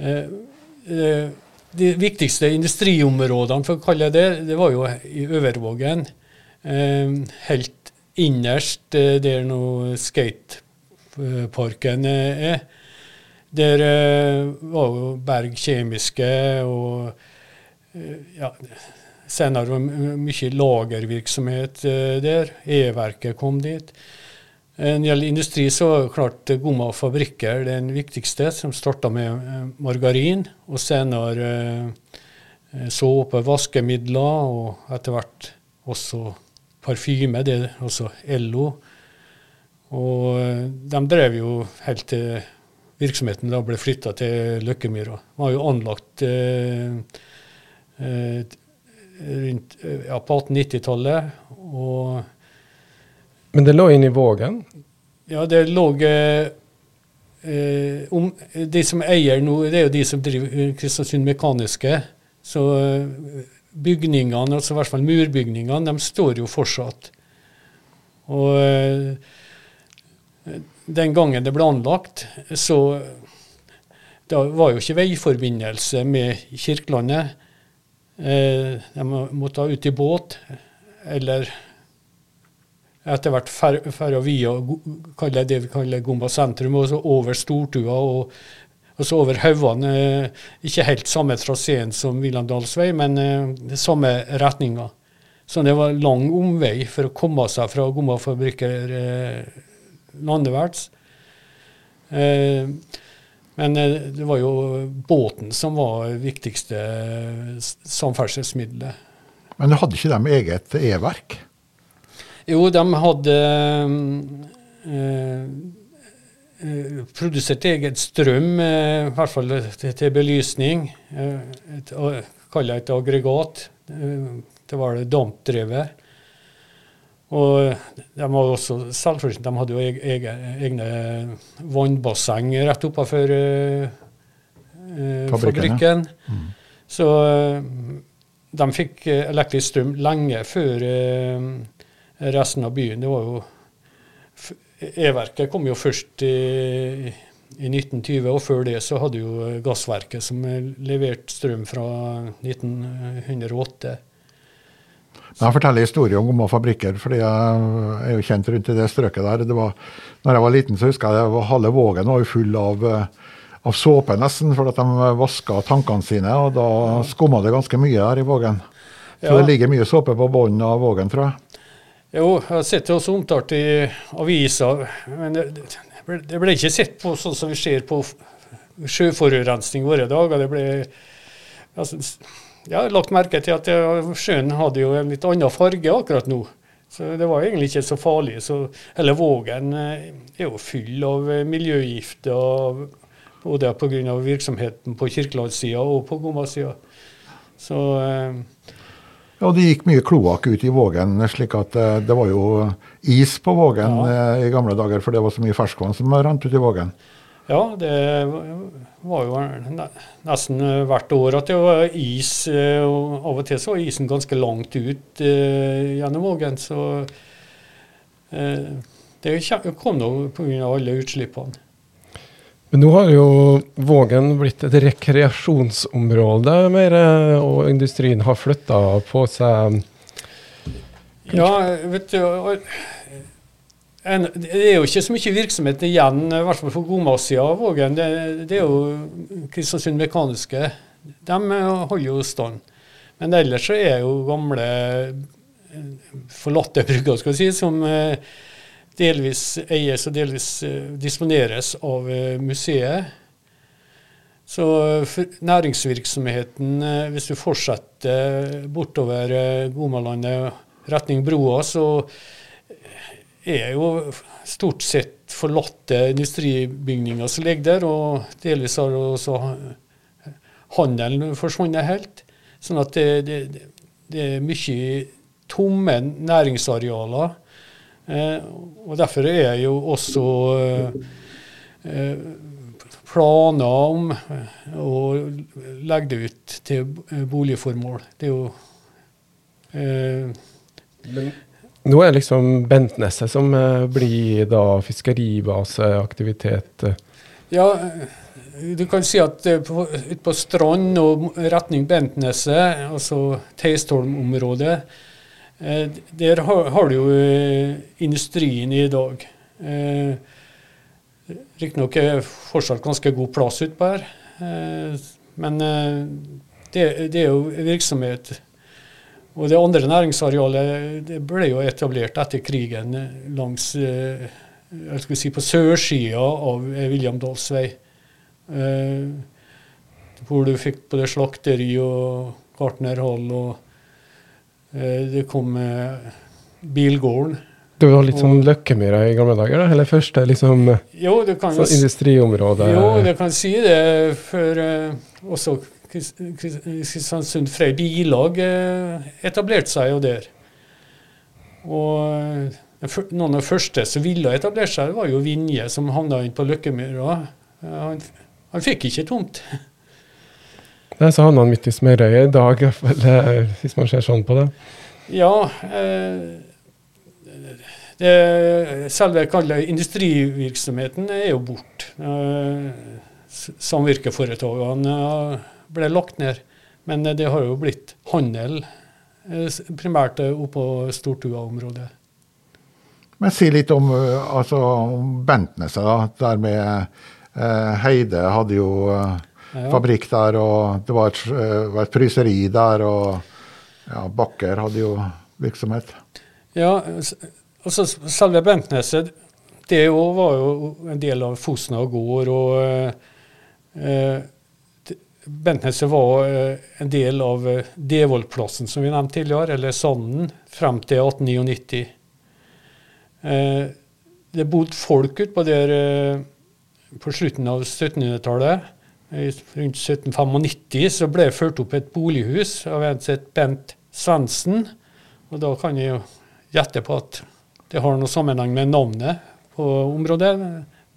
Eh, eh, De viktigste industriområdene, for å kalle det det, var jo i Øvervågen. Eh, Helt innerst eh, der nå skateparken eh, er. Der eh, var jo Berg Kjemiske og eh, ja, senere var det mye lagervirksomhet eh, der. E-verket kom dit. Eh, når det gjelder industri, så er det klart Gomma fabrikker den viktigste, som starta med margarin, og senere såpe, vaskemidler, og etter hvert også parfyme, det er også Ello. Og de drev jo helt til virksomheten da ble flytta til Løkkemyra. Den var jo anlagt eh, eh, rundt, ja, på 1890-tallet. Men det lå inne i Vågen? Ja, det lå eh, om, De som eier nå, det er jo de som driver Kristiansund Mekaniske. Så eh, bygningene, altså i hvert fall murbygningene, de står jo fortsatt. Og eh, den gangen det ble anlagt, så det var jo ikke veiforbindelse med Kirkelandet. Eh, de måtte ut i båt, eller etter hvert ferda via det vi kaller Gomba sentrum, og så over Stortua og, og så over Haugan. Ikke helt samme traseen som Vilandalsvei, men eh, samme retninga. Så det var lang omvei for å komme seg fra Gommafabrikker eh, landeverts. Eh, men eh, det var jo båten som var viktigste samferdselsmiddelet. Men hadde ikke de eget e-verk? Jo, de hadde eh, eh, produsert eget strøm, i hvert fall til, belysning. Et, det et aggregat. Det var det dampdrevet. Og de, var også de hadde jo egne, egne vannbasseng rett oppafor uh, fabrikken. Mm. Så de fikk elektrisk strøm lenge før resten av byen. Det var jo E-verket kom jo først i, i 1920, og før det så hadde jo gassverket som leverte strøm fra 1908. Jeg forteller historier om Gomma fabrikker, fordi jeg er jo kjent rundt i det strøket der. Det var, når jeg var liten, så husker jeg at halve Vågen var jo full av, eh, av såpe, nesten, for at de vaska tankene sine. Og da skumma det ganske mye her i Vågen. Så ja. det ligger mye såpe på bunnen av Vågen, tror jeg. Jo, jeg har sett det også omtalt i aviser. Men det, det ble ikke sett på sånn som vi ser på sjøforurensning våre dager. Det ble altså, jeg har lagt merke til at sjøen hadde jo en litt annen farge akkurat nå. Så det var egentlig ikke så farlig. Så, eller Vågen eh, er jo full av eh, miljøgifter, både pga. virksomheten på Kirkelandssida og på Gomma-sida. Så eh, ja, det gikk mye kloakk ut i Vågen, slik at det var jo is på Vågen ja. i gamle dager, for det var så mye ferskvann som rant ut i Vågen. Ja, det var jo nesten hvert år at det var is. Eh, og Av og til så var isen ganske langt ut eh, gjennom Vågen. Så eh, det kom nå pga. alle utslippene. Men nå har jo Vågen blitt et rekreasjonsområde mer, og industrien har flytta på seg Ja, vet du en, det er jo ikke så mye virksomhet igjen, i hvert fall for Gomasida av Vågen. Det, det, er jo Kristiansund Mekaniske. De holder jo stand. Men ellers så er jo gamle forlatte brygger, skal vi si, som eh, delvis eies og delvis eh, disponeres av eh, museet. Så næringsvirksomheten, hvis du fortsetter bortover Gomalandet retning broa, så er jo stort sett forlatte industribygninger som ligger der, og delvis har også handelen forsvunnet helt. Sånn at det, det, det er mye tomme næringsarealer. Eh, og derfor er jo også eh, planer om å legge det ut til boligformål. Det er jo eh, nå er det liksom Bentneset som uh, blir da fiskeribaseaktivitet. Ja, du kan si at på, ut på Strand og retning Bentneset, altså Teistholm-området, der har, du jo industrien i dag. Riktignok er fortsatt ganske god plass utpå her, men det, det, er jo virksomhet Og det andre næringsarealet det ble jo etablert etter krigen langs eh, jeg skal si på sørsida av Williamdalsvei. Eh, hvor du fikk både slakteri og gartnerhall, og eh, det kom eh, bilgården. Det var litt sånn Løkkemyra i gamle dager? da? Eller første liksom Jo, sånn industriområde? Jo, det kan si det. For uh, også Kristiansund Frei Bilag uh, etablerte seg jo der. Og eh, noen av de første som ville etablere seg, var jo Vinje, som havna inn på Løkkemyra. Han, han fikk ikke tomt. Det sa så havna han midt i smørøyet i dag, eh, hvis man ser sånn på det. Ja, eh, det, selve industrivirksomheten er jo borte. Eh, Samvirkeforetakene eh, ble lagt ned. Men det har jo blitt handel, eh, primært eh, oppå Stortua-området. Men si litt om, altså, om Bentneset, da. Der med eh, Heide hadde jo eh, Ja. fabrikk der, og det var et, eh, var et fryseri der, og ja, Bakker hadde jo virksomhet. Ja, altså selve Bentneset, det var jo en del av Fosna gård. og eh, eh, Bentneset var eh, en del av eh, Devoldplassen, som vi nevnte tidligere, eller Sanden, frem til 1899. Eh, det bodde folk utpå der på slutten av 1700-tallet. Rundt 1795 så ble det ført opp et bolighus av en som het Bent Svendsen. Og da kan jeg jo gjette på at det har noe sammenheng med navnet på området.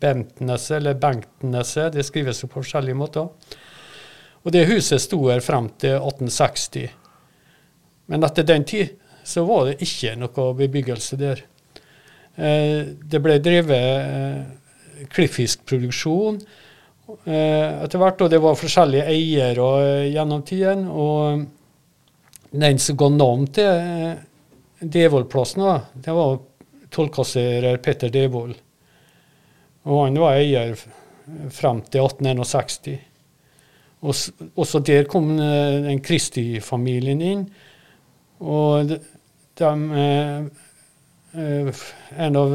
Bentneset eller Bengtneset, det skrives jo på forskjellige måter. Og det huset sto her frem til 1860. Men etter den tid så var det ikke noe bebyggelse der. Eh, det ble drevet eh, klippfiskproduksjon eh, etter hvert, og det var forskjellige eiere eh, gjennom tiden. Og den som ga navn til eh, Devoldplassen, det var tollkasserer Petter Devold. Og han var eier frem til 1861. Og også der kom eh, den Kristi-familien inn. Og de, dem, eh, eh, En av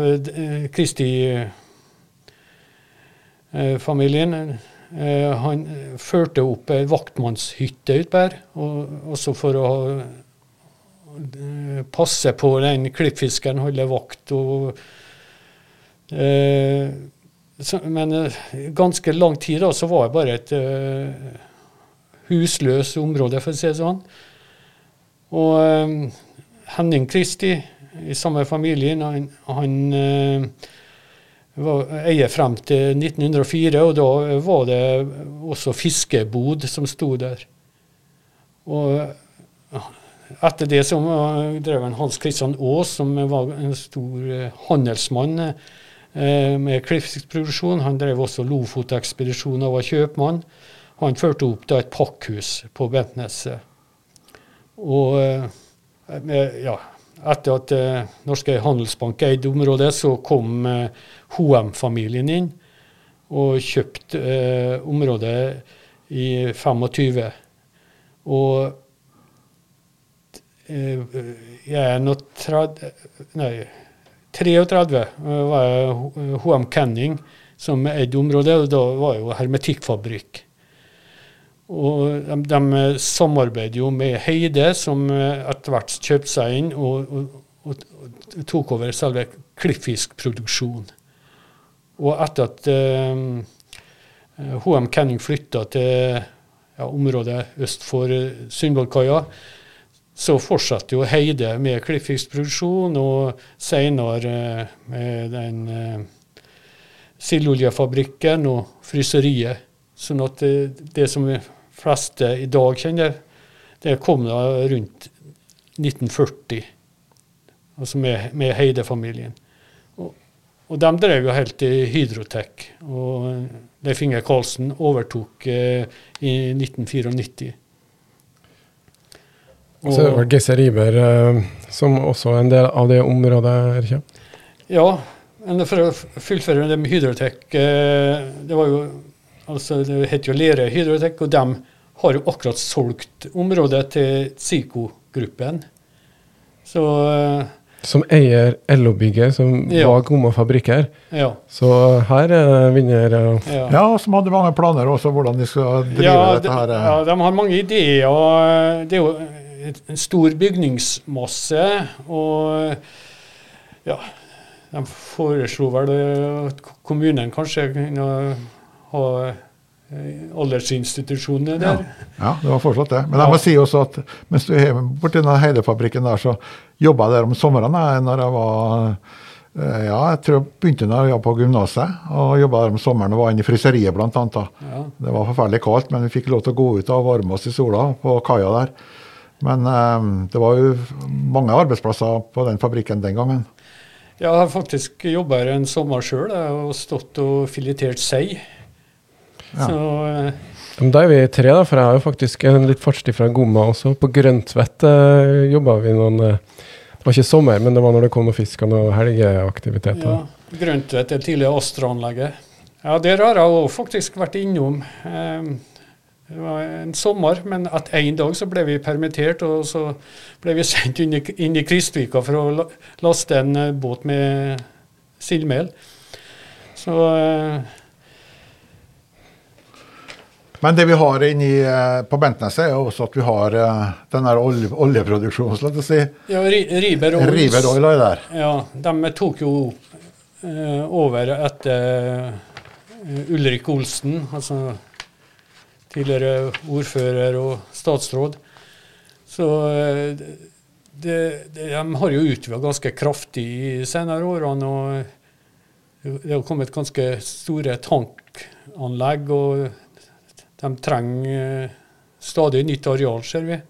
Kristi-familien han førte opp ei vaktmannshytte utpå her, også for å passe på den klippfiskeren, holde vakt og eh, Men eh, ganske lang tid da, så var det bare et uh, husløst område, for å si det sånn. Og eh, Henning Kristi, i samme familien, han, han uh, var eier frem til 1904, og da var det også fiskebod som sto der. Og etter det så eh, drev han Hans Christian Aas, som var en stor eh, handelsmann eh, med klippfiskproduksjon. Han drev også Lofotekspedisjonen og var kjøpmann. Han førte opp da et pakkhus på Bentneset. Og eh, ja, etter at eh, Norske Handelsbank eide området, så kom eh, HM-familien inn og kjøpte eh, området i 25. Og eh, jeg er nå 30 Nei, 33 eh, var HM Canning som eide området, og da var jo hermetikkfabrikk. Og de, de samarbeider jo med Heide, som etter hvert kjøpte seg inn og, og, og, tok over selve klippfiskproduksjonen. Og etter at eh, HM Canning flytta til ja, området øst for Sundvollkaia, så fortsatte jo Heide med klippfiskproduksjon, og senere eh, med den eh, sildoljefabrikken og fryseriet. Sånn at det, det som de fleste i dag kjenner, det kom da rundt 1940. Altså med, med Heide-familien. Og, de drev jo helt til Hydrotek. Og Leif Inge Karlsen overtok eh, i 1994. Så det var Gesse Riber eh, som også er en del av det området? ikke? Ja, men for å fullføre det med Hydrotek eh, Det var jo altså det het jo Lerøy Hydrotek, og de har jo akkurat solgt området til Zico gruppen. Så eh, Som eier LO-bygget, som Ja. var Gomma fabrikker. ja. Så her er vinner ja. Ja, som hadde mange planer også hvordan de skal drive Ja, dette her. ja, de har mange ideer. og Det er jo en stor bygningsmasse. Og ja, de foreslo vel at kommunen kanskje kunne ha aldersinstitusjonene der. Ja. ja, det var fortsatt det. Men jeg Ja. må si også at mens du er borti den Heidefabrikken der, så jobba jeg der om sommeren jeg, når jeg var eh, ja, jeg tror jeg begynte når jeg var på gymnaset, og jobba der om sommeren og var inne i fryseriet annet. Ja. Det var forferdelig kaldt, men vi fikk lov til å gå ut og varme oss i sola på kaia der. Men eh, det var jo mange arbeidsplasser på den fabrikken den gangen. Jeg har faktisk jobba her en sommer sjøl og stått og filetert sei. Ja. Så eh, Men Da er vi tre, da, for jeg har jo faktisk en litt fartstid fra Gomma også. På Grøntvedt eh, jobba vi noen eh, Det var ikke sommer, men det var når det kom noe fisk og noe helgeaktiviteter. ja, Grøntvedt er tidligere Astra-anlegget. Ja, der har jeg òg faktisk vært innom. Eh, Det var en sommer, men at en dag så ble vi permittert, og så ble vi sendt inn i, inn i Kristvika for å laste en eh, båt med sildmel. Så eh, Men det vi har inni eh, på Bentneset, er jo også at vi har den der olje, oljeproduksjonen, la oss si. ja, Ri- Riber Oils, River Oil er der. Ja, de tok jo over etter Ulrik Olsen, altså tidligere ordfører og statsråd. Så eh, det, det, de har jo utvida ganske kraftig i senere årene. og Det har kommet ganske store tankanlegg, og de trenger eh, stadig nytt areal, ser vi.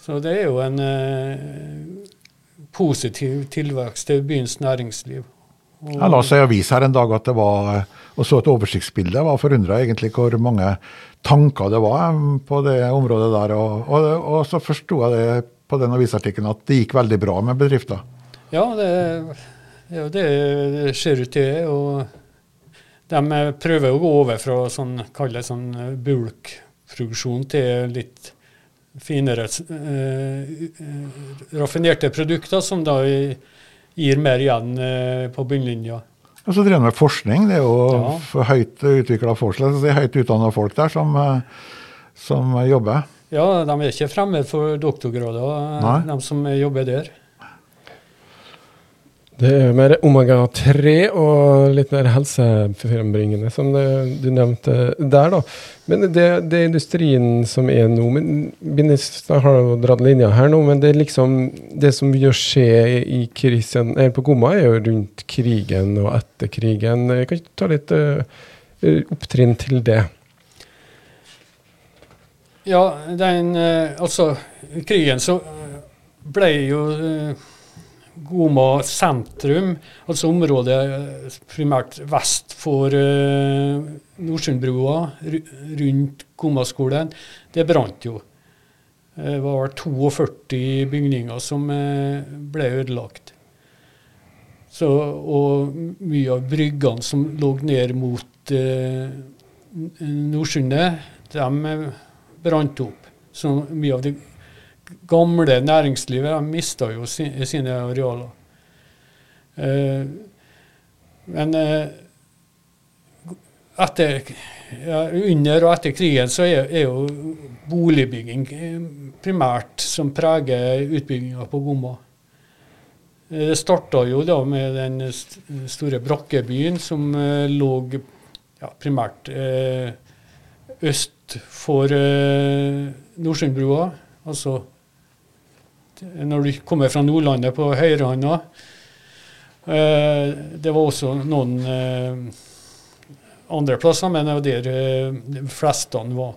Så det er jo en eh, positiv tilvekst til byens næringsliv. Og- la oss i avis her en dag at det var, og så et oversiktsbilde. Jeg var forundra egentlig hvor mange tanker det var på det området der. Og, og, og så forsto jeg det på den avisartikkelen at det gikk veldig bra med bedrifter. Ja, det, det er det det ser ut til. Og de prøver å gå over fra sånn, det sånn bulkproduksjon til litt finere, eh, raffinerte produkter, som da i- gir mer igjen eh, på bunnlinja. Og så driver de med forskning. Det er jo Ja. høyt utvikla forskning, det er høyt utdanna folk der som, eh, som jobber. Ja, de er ikke fremmed for doktorgrader, de som jobber der. Det er mer omega-3 og litt mer helsefrembringende, som det, du nevnte der. da. Men det, det industrien som er nå men Bindestad har jo dratt linja her nå, men det er liksom det som gjør skje i krisen her på Gomma, er jo rundt krigen og etter krigen. Jeg kan ikke ta litt uh, opptrinn til det? Ja, den uh, Altså, krigen så eh, ble jo eh, Goma sentrum, altså området eh, primært vest for uh, Nordsundbrua, ru- rundt Gomaskolen, det brant jo. Eh, Det var 42 bygninger som ble ødelagt. Så, og mye av bryggene som lå ned mot uh, Nordsundet, de brant opp. Så mye av det gamle næringslivet de mista jo sin, sine arealer. Eh, men eh, etter, ja, under og etter krigen så er, er jo boligbygging eh, primært som preger utbygginga på Gomma. Eh, Det starta jo da med den store brakkebyen som eh, lå ja, primært eh, øst for eh, Nordsundbrua. Altså når du kommer fra Nordlandet på høyrehånda. Eh, det var også noen eh, andre plasser, men det var der eh, de fleste var.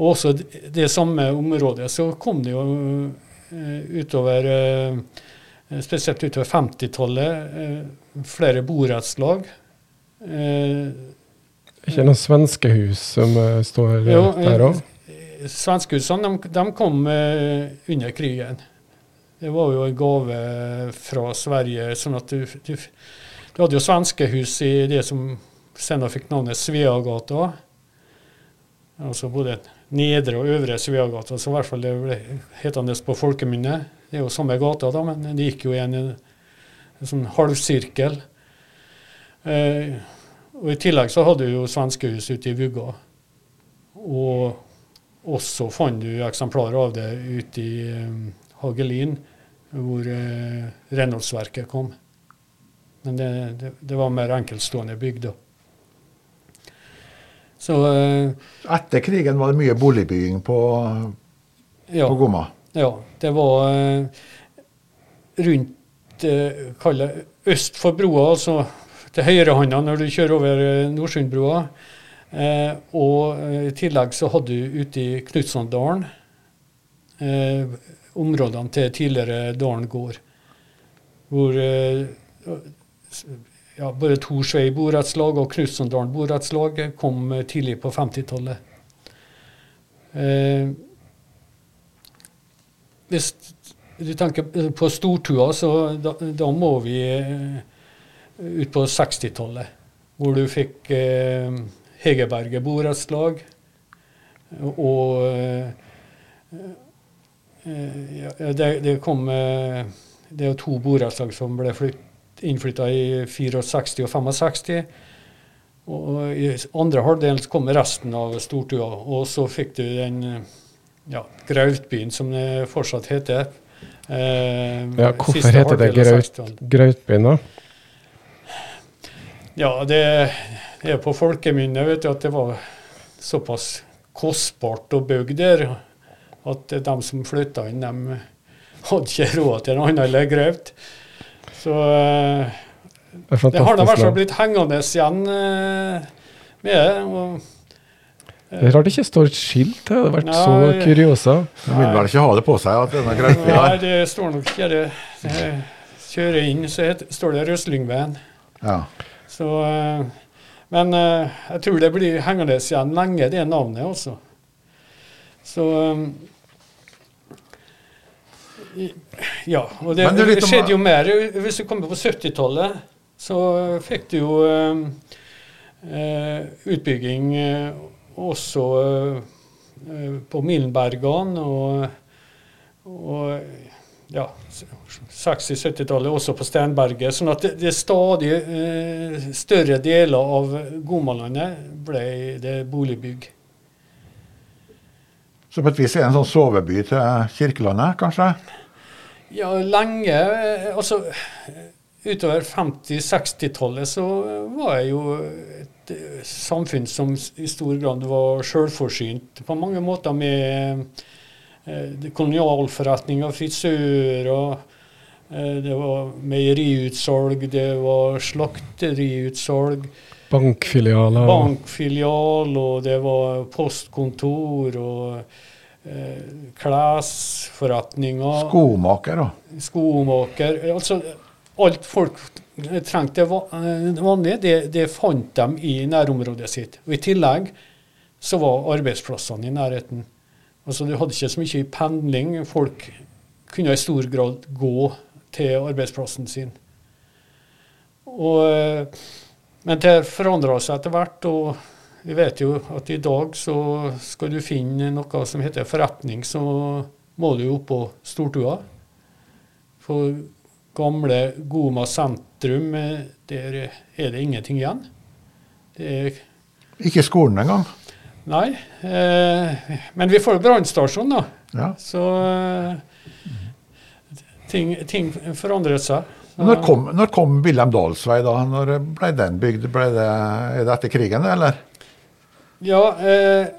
Og også det samme området så kom det jo utover Spesielt utover 50-tallet eh, flere borettslag. Eh, Ikke noen svenskehus som eh, står jo, der òg? Eh, Svenskehusene de, de kom eh, under krigen. Det var jo en gave fra Sverige. sånn at du, du, du hadde jo svenskehus i det som senere fikk navnet Sveagata. Altså både Nedre og Øvre Sveagata, så i hvert fall det ble hetende på folkemunne. Det er jo samme gata, da, men det gikk jo i en, en sånn halvsirkel. Eh, og I tillegg så hadde du jo svenskehus ute i Vugga. Og også fant du eksemplarer av det ute i um, Hagelin, hvor eh, renholdsverket kom. Men det, det, det var mer enkeltstående bygg da. Så uh, Etter krigen var det mye boligbygging på, ja, på Gomma. ja, det var uh, rundt uh, kall det øst for broa, altså til høyrehånda når du kjører over Nordsundbrua. Eh, og eh, i tillegg så hadde du ute i Knutsandalen eh, områdene til tidligere Dalen gård. Hvor eh, ja, både Torsvei borettslag og Knutsandalen borettslag kom eh, tidlig på 50-tallet. Eh, hvis du tenker på stortua, så da, da må vi ut på 60-tallet. Hvor du fikk eh, Hegerberget borettslag. Og eh, eh, ja, det, det kom eh, Det er to borettslag som ble innflytta i 64 og 65. Og i andre halvdelen kom resten av stortua. Og så fikk du den ja, Grautbyen, som det fortsatt heter. Eh, Ja, hvorfor heter det Graut, Grautbyen, da? Ja, det er på folkemunne vet du, at det var såpass kostbart å bygge der at de som flytta inn, de hadde ikke råd til en annen enn. Så eh, Det er det har da i hvert fall blitt hengende igjen eh, med det. Og, Det er rart det ikke står et skilt. Det hadde vært så Nei. kuriosa. De vil vel ikke ha det på seg at denne Grautby nei, det står nok ikke det. det kjører inn, så heter, står det Røslingveien. ja. Så, eh, men uh, jeg tror det blir hengende igjen lenge, det navnet også. Så um, Ja. Og det, det, det skjedde jo mer. Hvis du kommer på 70-tallet, så fikk du jo um, uh, utbygging uh, også på Milenbergan og, og ja, 60-70-tallet også på Stenberget. Sånn at det, det stadig eh, større deler av Gomalandet ble det boligbygg. Så på et vis er det en sånn soveby til Kirkelandet, kanskje? Ja, lenge eh, Altså utover 50-60-tallet så var jeg jo et eh, samfunn som i stor grad var sjølforsynt på mange måter med kolonialforretninger, frisører, eh, det var meieriutsalg, det var slakteriutsalg, Bankfilialer. bankfilial, og det var postkontor og eh, klesforretninger. Skomaker da. skomaker altså Alt folk trengte eh, vanlig, det, det fant de i nærområdet sitt. Og I tillegg så var arbeidsplassene i nærheten. Altså Du hadde ikke så mye pendling. Folk kunne i stor grad gå til arbeidsplassen sin. Og, eh, men det forandra seg etter hvert. og vi vet jo at i dag så skal du finne noe som heter forretning, så må du opp på stortua. For gamle Goma sentrum, eh, der er det ingenting igjen. Er Ikke skolen engang. Nei. Eh, men vi får jo brannstasjon, da. Ja. Så eh, ting, ting forandret seg. Når kom, når kom Wilhelm Dahlsvei, da? Når ble den bygd? Ble det, er det etter krigen, eller? Ja, eh,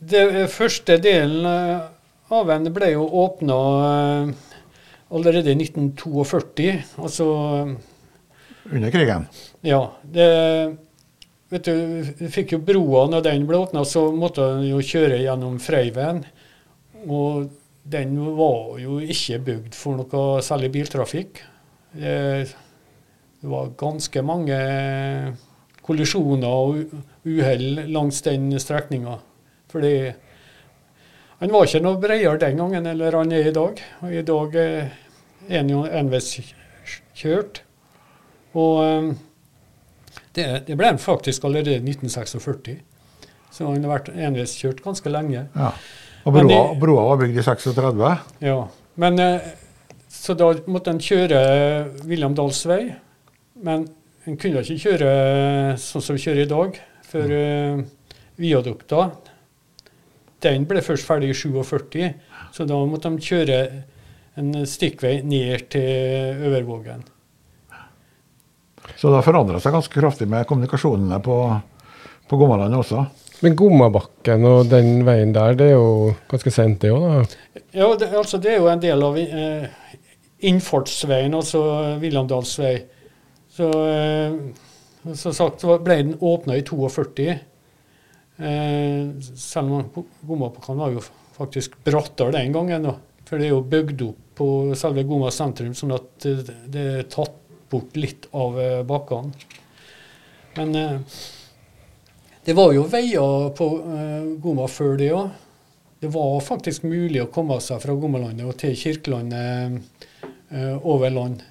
det første delen eh, av den ble jo åpna eh, allerede i 1942. Altså Under krigen? Ja. Det, vet du, vi fikk jo broa når den ble åpna, så måtte en jo kjøre gjennom Freiven, Og den var jo ikke bygd for noe særlig biltrafikk. Det, det var ganske mange kollisjoner og uhell langs den strekninga. Fordi han var ikke noe bredere den gangen eller han er i dag. Og i dag eh, er han jo enveiskjørt. Og eh, det, det ble han faktisk allerede i 1946. Så han har vært enveiskjørt ganske lenge. Ja. Og broa, det- broa var bygd i 36. Ja. Men, eh, så da måtte en kjøre William Dahls vei. Men en kunne ikke kjøre sånn som vi kjører i dag, for uh, viadukta den ble først ferdig i 47, så da måtte de kjøre en stikkvei ned til Øvervågen. Så det har forandra seg ganske kraftig med kommunikasjonene på, på Gommalandet også. Men Gommabakken og den veien der, det er jo ganske sent det òg, da? Ja, det, altså det er jo en del av eh, innfartsveien, altså Williamdals vei. Så eh, som sagt så ble den åpna i 42. Eh, selv om Gommabakken var jo faktisk brattere den gangen. da. For det er jo bygd opp på selve Gomma sentrum, sånn at det, det er tatt bort litt av eh, bakkene. Men eh, det var jo veier på eh, Gomma før det òg. Det var faktisk mulig å komme seg fra Gommalandet og til Kirkelandet eh, over land.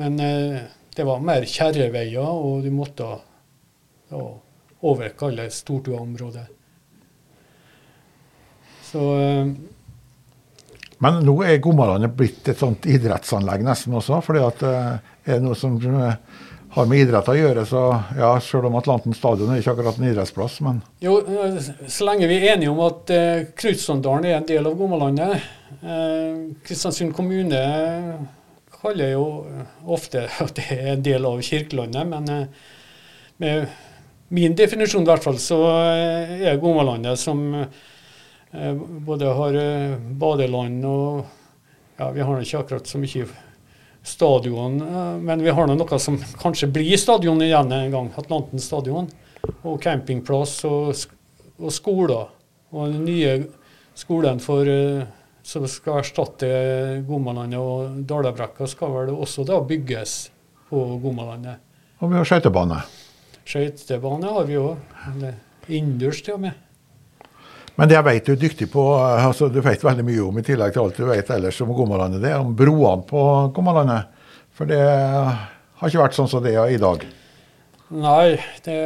Men eh, det var mer kjerreveier, og du måtte ja, over kalle Stortua-området. Så eh, Men nå er Gommalandet blitt et sånt idrettsanlegg nesten også. fordi at eh, er det noe som eh, har med idrett å gjøre, så ja, selv om Atlanten stadion er ikke akkurat en idrettsplass, men Jo, eh, så lenge vi er enige om at eh, Krutsanddalen er en del av Gommalandet eh, Kristiansund kommune kaller jo ofte at det er en del av Kirkelandet, men eh, med min definisjon i hvert fall, så eh, er Gommalandet som eh, både har badeland og Ja, vi har ikke akkurat så mye stadion, eh, men vi har nå noe som kanskje blir stadion igjen en gang. Atlanten stadion. Og campingplass og, og skoler. Og den nye skolen for, eh, som skal erstatte Gommalandet og Dalabrekka, skal vel også da bygges på Gommalandet. Og vi har skøytebane. Skøytebane har vi òg. Innendørs til og med. Men det jeg vet du er dyktig på, eh, altså du vet veldig mye om, i tillegg til alt du vet ellers om Gommalandet, det er om broene på Gommalandet. For det har ikke vært sånn som det er i dag. Nei, det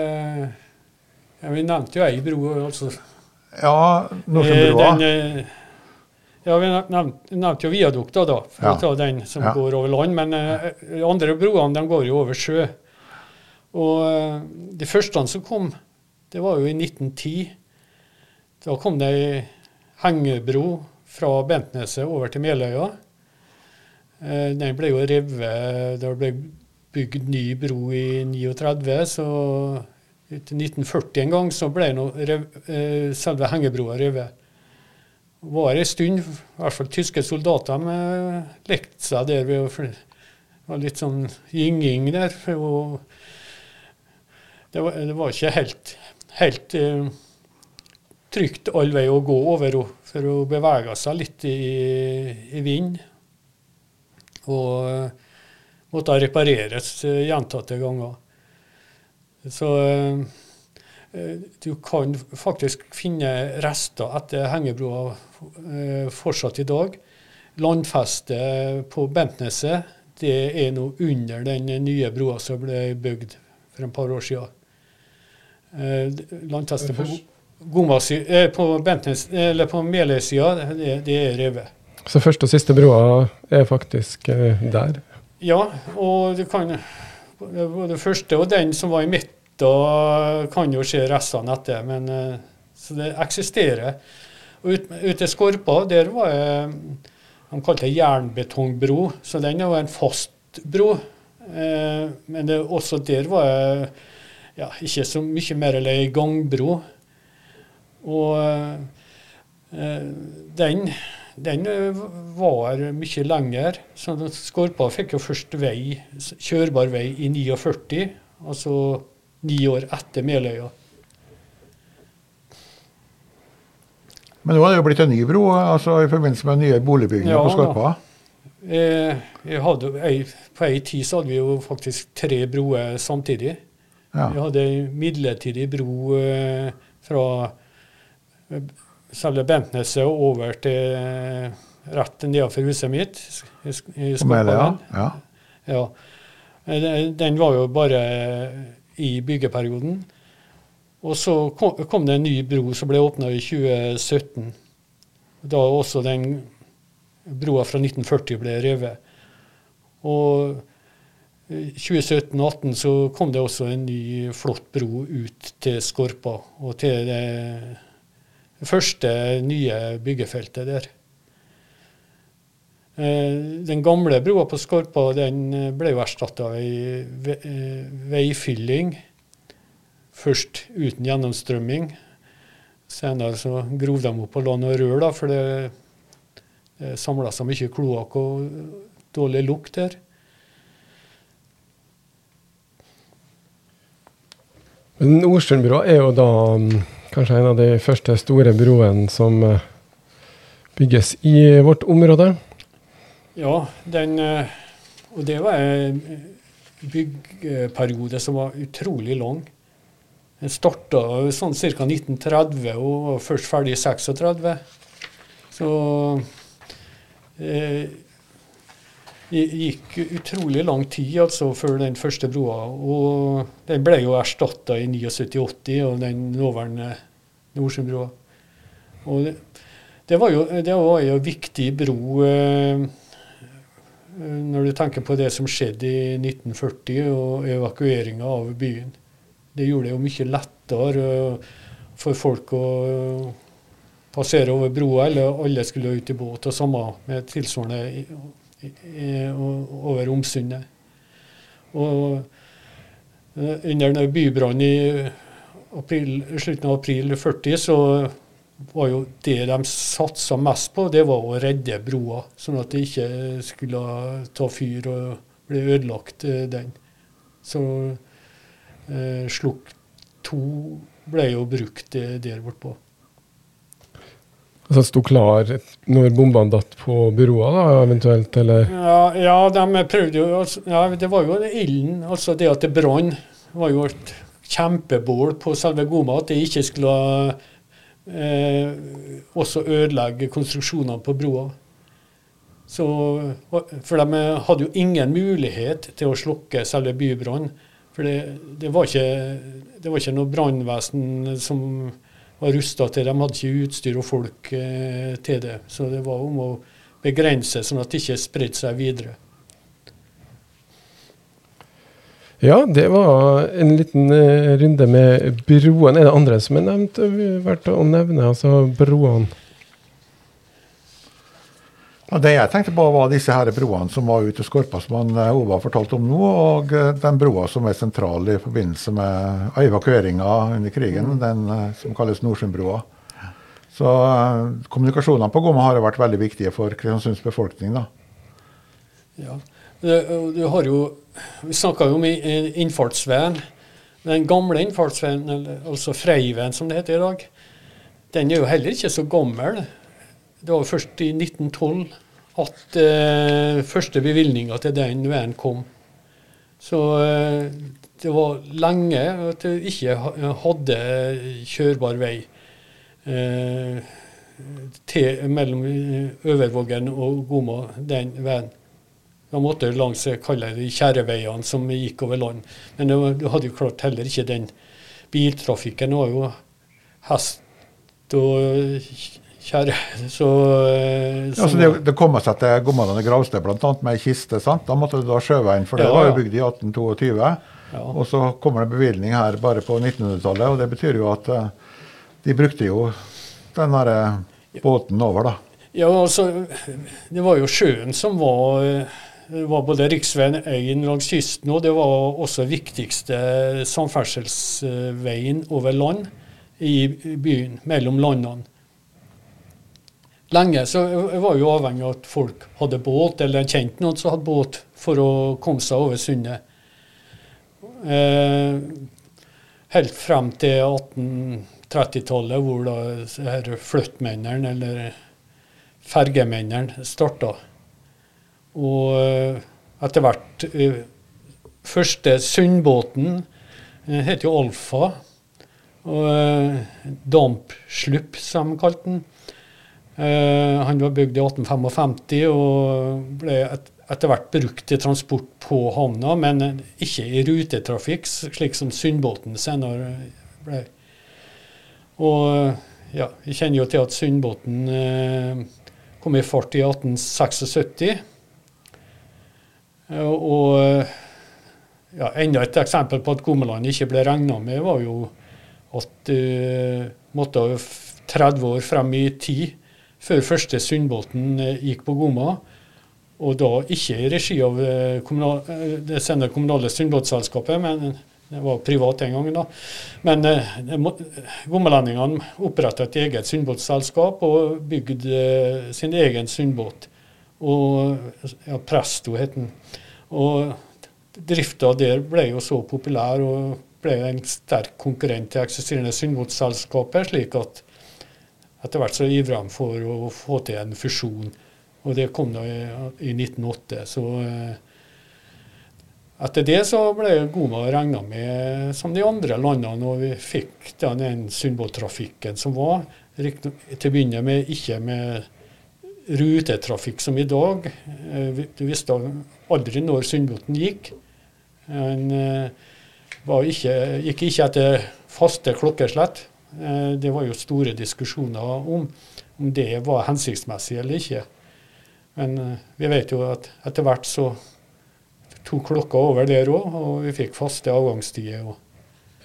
ja, Vi nevnte jo ei bro. altså Ja, Eh, Norsenbrua. Den, eh, ja, vi nevnte, nevnte jo viadukta, da, for Ja. å ta den som Ja. går over land. Men eh, de andre broene de går jo over sjø. Og uh, de første som kom, det var jo i 1910. Da kom det ei hengebro fra Bentneset over til Meløya. Eh, den ble jo revet Det ble bygd ny bro i 39, så til 1940 en gang så ble rev, eh, selve hengebroa revet. Det var en stund, i hvert fall tyske soldater, med lekte seg der Det var litt sånn gynging der. Det, var, det var ikke helt, helt eh, trygt all vei å gå over henne, for å bevege seg litt i, i vind. Og eh, måtte repareres eh, gjentatte ganger. Så eh, du kan faktisk finne rester etter hengebroa fortsatt i dag. Landfestet på Bentneset det er nå under den nye broa som ble bygd for et par år siden. Landfestet på, Eh, på, Bentnes, eller på Meløy-sida, det, det er revet. Så første og siste broa er faktisk eh, der. Ja, og du kan både første og den som var i midten, kan jo se restene etter. Men, eh, så det eksisterer. Ut, ut i Skorpa, der var det De kalte det jernbetongbro, så den var en fast bro. Men det, også der var det ja, ikke så mye mer enn ei gangbro. Og eh, den den eh, var mye lenger. Så Skorpa fikk jo først vei, kjørbar vei i 49, altså ni år etter Meløya. Men nå er det jo blitt en ny bro altså i forbindelse med nye boligbygninger Ja, på. Skorpa. Eh, ei, på ei tid så hadde vi jo faktisk tre broer samtidig. Ja. Vi hadde ei midlertidig bro eh, fra eh, selve Bentneset og over til eh, rett nedenfor huset mitt i, i ja. Ja. Eh, Den- var jo bare i byggeperioden. Og så kom, kom det en ny bro som ble åpna i 2017. Da også den broa fra 1940 ble revet. Og i 2017-2018 så kom det også en ny, flott bro ut til Skorpa, og til det første nye byggefeltet der. Eh, den gamle broa på Skorpa den ble jo erstatta av ei eh, veifylling. Først uten gjennomstrømming. Senere så grov de opp og la noe rør, da, for det, det samla seg mye kloakk og dårlig lukt der. Men Nordstrømbrua er jo da um, kanskje en av de første store broene som uh, bygges i vårt område. Ja, den uh, Og det var en byggperiode som var utrolig lang. Den starta sånn ca. 1930 og var først ferdig i 36. Så eh, gikk utrolig lang tid altså, før den første broa. Og den ble jo erstatta i 79-80 av den nåværende Nordsundbrua. Og det, det, var jo, det viktig bro eh, når du tenker på det som skjedde i 1940 og evakueringa av byen. Det gjorde det jo mye lettere eh, for folk å passere over broa, eller alle skulle ut i båt. Og samme med tilsvarende over Omsundet. Og under under bybrannen i april, slutten av april 40 så var jo det de satsa mest på, det var å redde broa, sånn at det ikke skulle ta fyr og bli ødelagt, eh, den. Så eh, Slukk 2 ble jo brukt eh, der bortpå. Altså sto klar når bombene datt på byråer, da, eventuelt, eller? Ja, ja, de prøvde jo ja, Det var jo ilden, altså det at det brann, var jo et kjempebål på selve Goma. At det ikke skulle eh, også ødelegge konstruksjonene på broa. Så, for de hadde jo ingen mulighet til å slukke selve bybrannen. For det, det, var ikke, det var ikke noe brannvesen som var rusta til. De hadde ikke utstyr og folk eh, til det. Så det var om å begrense, sånn at det ikke spredde seg videre. Ja, det var en liten uh, runde med broene. Er det andre som er nevnt, verdt å nevne? Altså broene? Ja, det jeg tenkte på, var disse her broene som var ute i Skorpa, som han Ova Ove har fortalt om nå, og eh, den broa som er sentral i forbindelse med evakueringa under krigen, mm. den eh, som kalles Nordsundbrua. Så kommunikasjonene på Gomma har vært veldig viktige for Kristiansunds befolkning. da. Ja, du har jo, Vi snakka jo om innfartsveien. Den gamle innfartsveien, altså Freiveien som det heter i dag, den er jo heller ikke så gammel. Det var først i 1912 at eh, første bevilgninga til den veien kom. Så eh, det var lenge at det ikke hadde kjørbar vei eh, til, mellom Øvervågen og Goma, den veien. Da måtte du langs kalle det kjerreveiene som gikk over land. Men du hadde jo klart heller ikke den biltrafikken. Det var jo hest og Så, eh, så, ja, så det, det kom seg til Gommaland gravsted bl.a. med ei kiste. sant? Da måtte du da sjøveien, for det ja, var jo bygd i 1822. Ja. Og så kommer det bevilgning her bare på 1900-tallet, og det betyr jo at uh, de brukte jo den der uh, båten over, da. Ja, altså, det var jo sjøen som var, var både riksveien 1 langs kysten, og det var også viktigste samferdselsveien over land i byen, mellom landene lenge så jeg var jo avhengig av at folk hadde båt, eller kjente noen som hadde båt, for å komme seg over sundet. Eh, helt frem til 1830-tallet, hvor da flyttmennene, eller fergemennene, starta. Og eh, etter hvert eh, Første Sundbåten eh, het jo Alfa. Og eh, Dampslupp, som de kalte den. Uh, han var bygd i 1855 og ble et, etter hvert brukt til transport på havna, men ikke i rutetrafikk, slik som Sundbåten senere ble. Og ja, vi kjenner jo til at Sundbåten eh, kom i fart i 1876. Eh, og ja, enda et eksempel på at Gommeland ikke ble regna med, var jo at du måtte 30 år frem i tid før første Sundbåten uh, gikk på Gomma. Og da ikke i regi av uh, kommunal, det senere kommunale Sundbåtselskapet, men det var privat den gangen. da. Men eh, gommelendingene oppretta et eget Sundbåtselskap og bygde eh, sin egen Sundbåt. Og ja, Presto het den. Og drifta der ble jo så populær og ble en sterk konkurrent til eksisterende Sundbåtselskapet, slik at etter hvert så ivra de for å få til en fusjon. Og det kom da i, i 1908. så... Eh, etter det så ble Goma regna med som de andre landene, og vi fikk den, den Sundbåttrafikken som var. Til å begynne med ikke med rutetrafikk som i dag. Eh, du visste aldri når Sundbåten gikk. Den eh, gikk ikke etter faste klokkeslett. Eh, det var jo store diskusjoner om om det var hensiktsmessig eller ikke. Men vi vet jo at etter hvert så to klokker over der òg, og vi fikk faste avgangstider.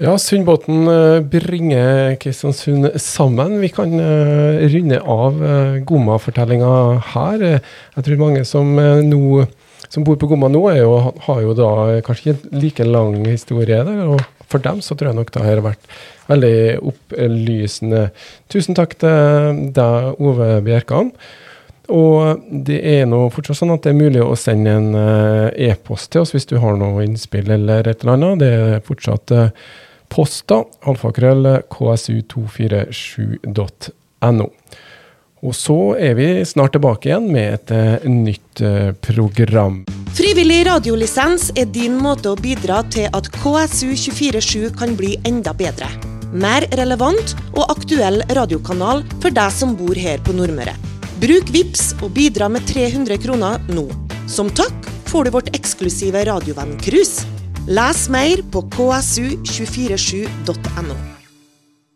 Ja, Sundbåten eh, bringer Kristiansund sammen. Vi kan runde av Gomma-fortellinga her. Jeg tror mange som nå som bor på Gomma nå, jo, har jo da kanskje ikke en like lang historie der. og For dem så tror jeg nok det har vært veldig opplysende. Tusen takk til deg, Ove Bjerkan. Og det er nå fortsatt sånn at det er mulig å sende en uh, e-post til oss hvis du har noe innspill eller et eller annet. Det er fortsatt posta, post, da. Alfakrøll ksu247.no. Og så er vi snart tilbake igjen med et uh, nytt program. Frivillig radiolisens er din måte å bidra til at KSU247 kan bli enda bedre. Mer relevant og aktuell radiokanal for deg som bor her på Nordmøre. Bruk VIPS og bidra med 300 kroner nå. Som takk får du vårt eksklusive radiovenn-cruise. Les mer på ksu247.no.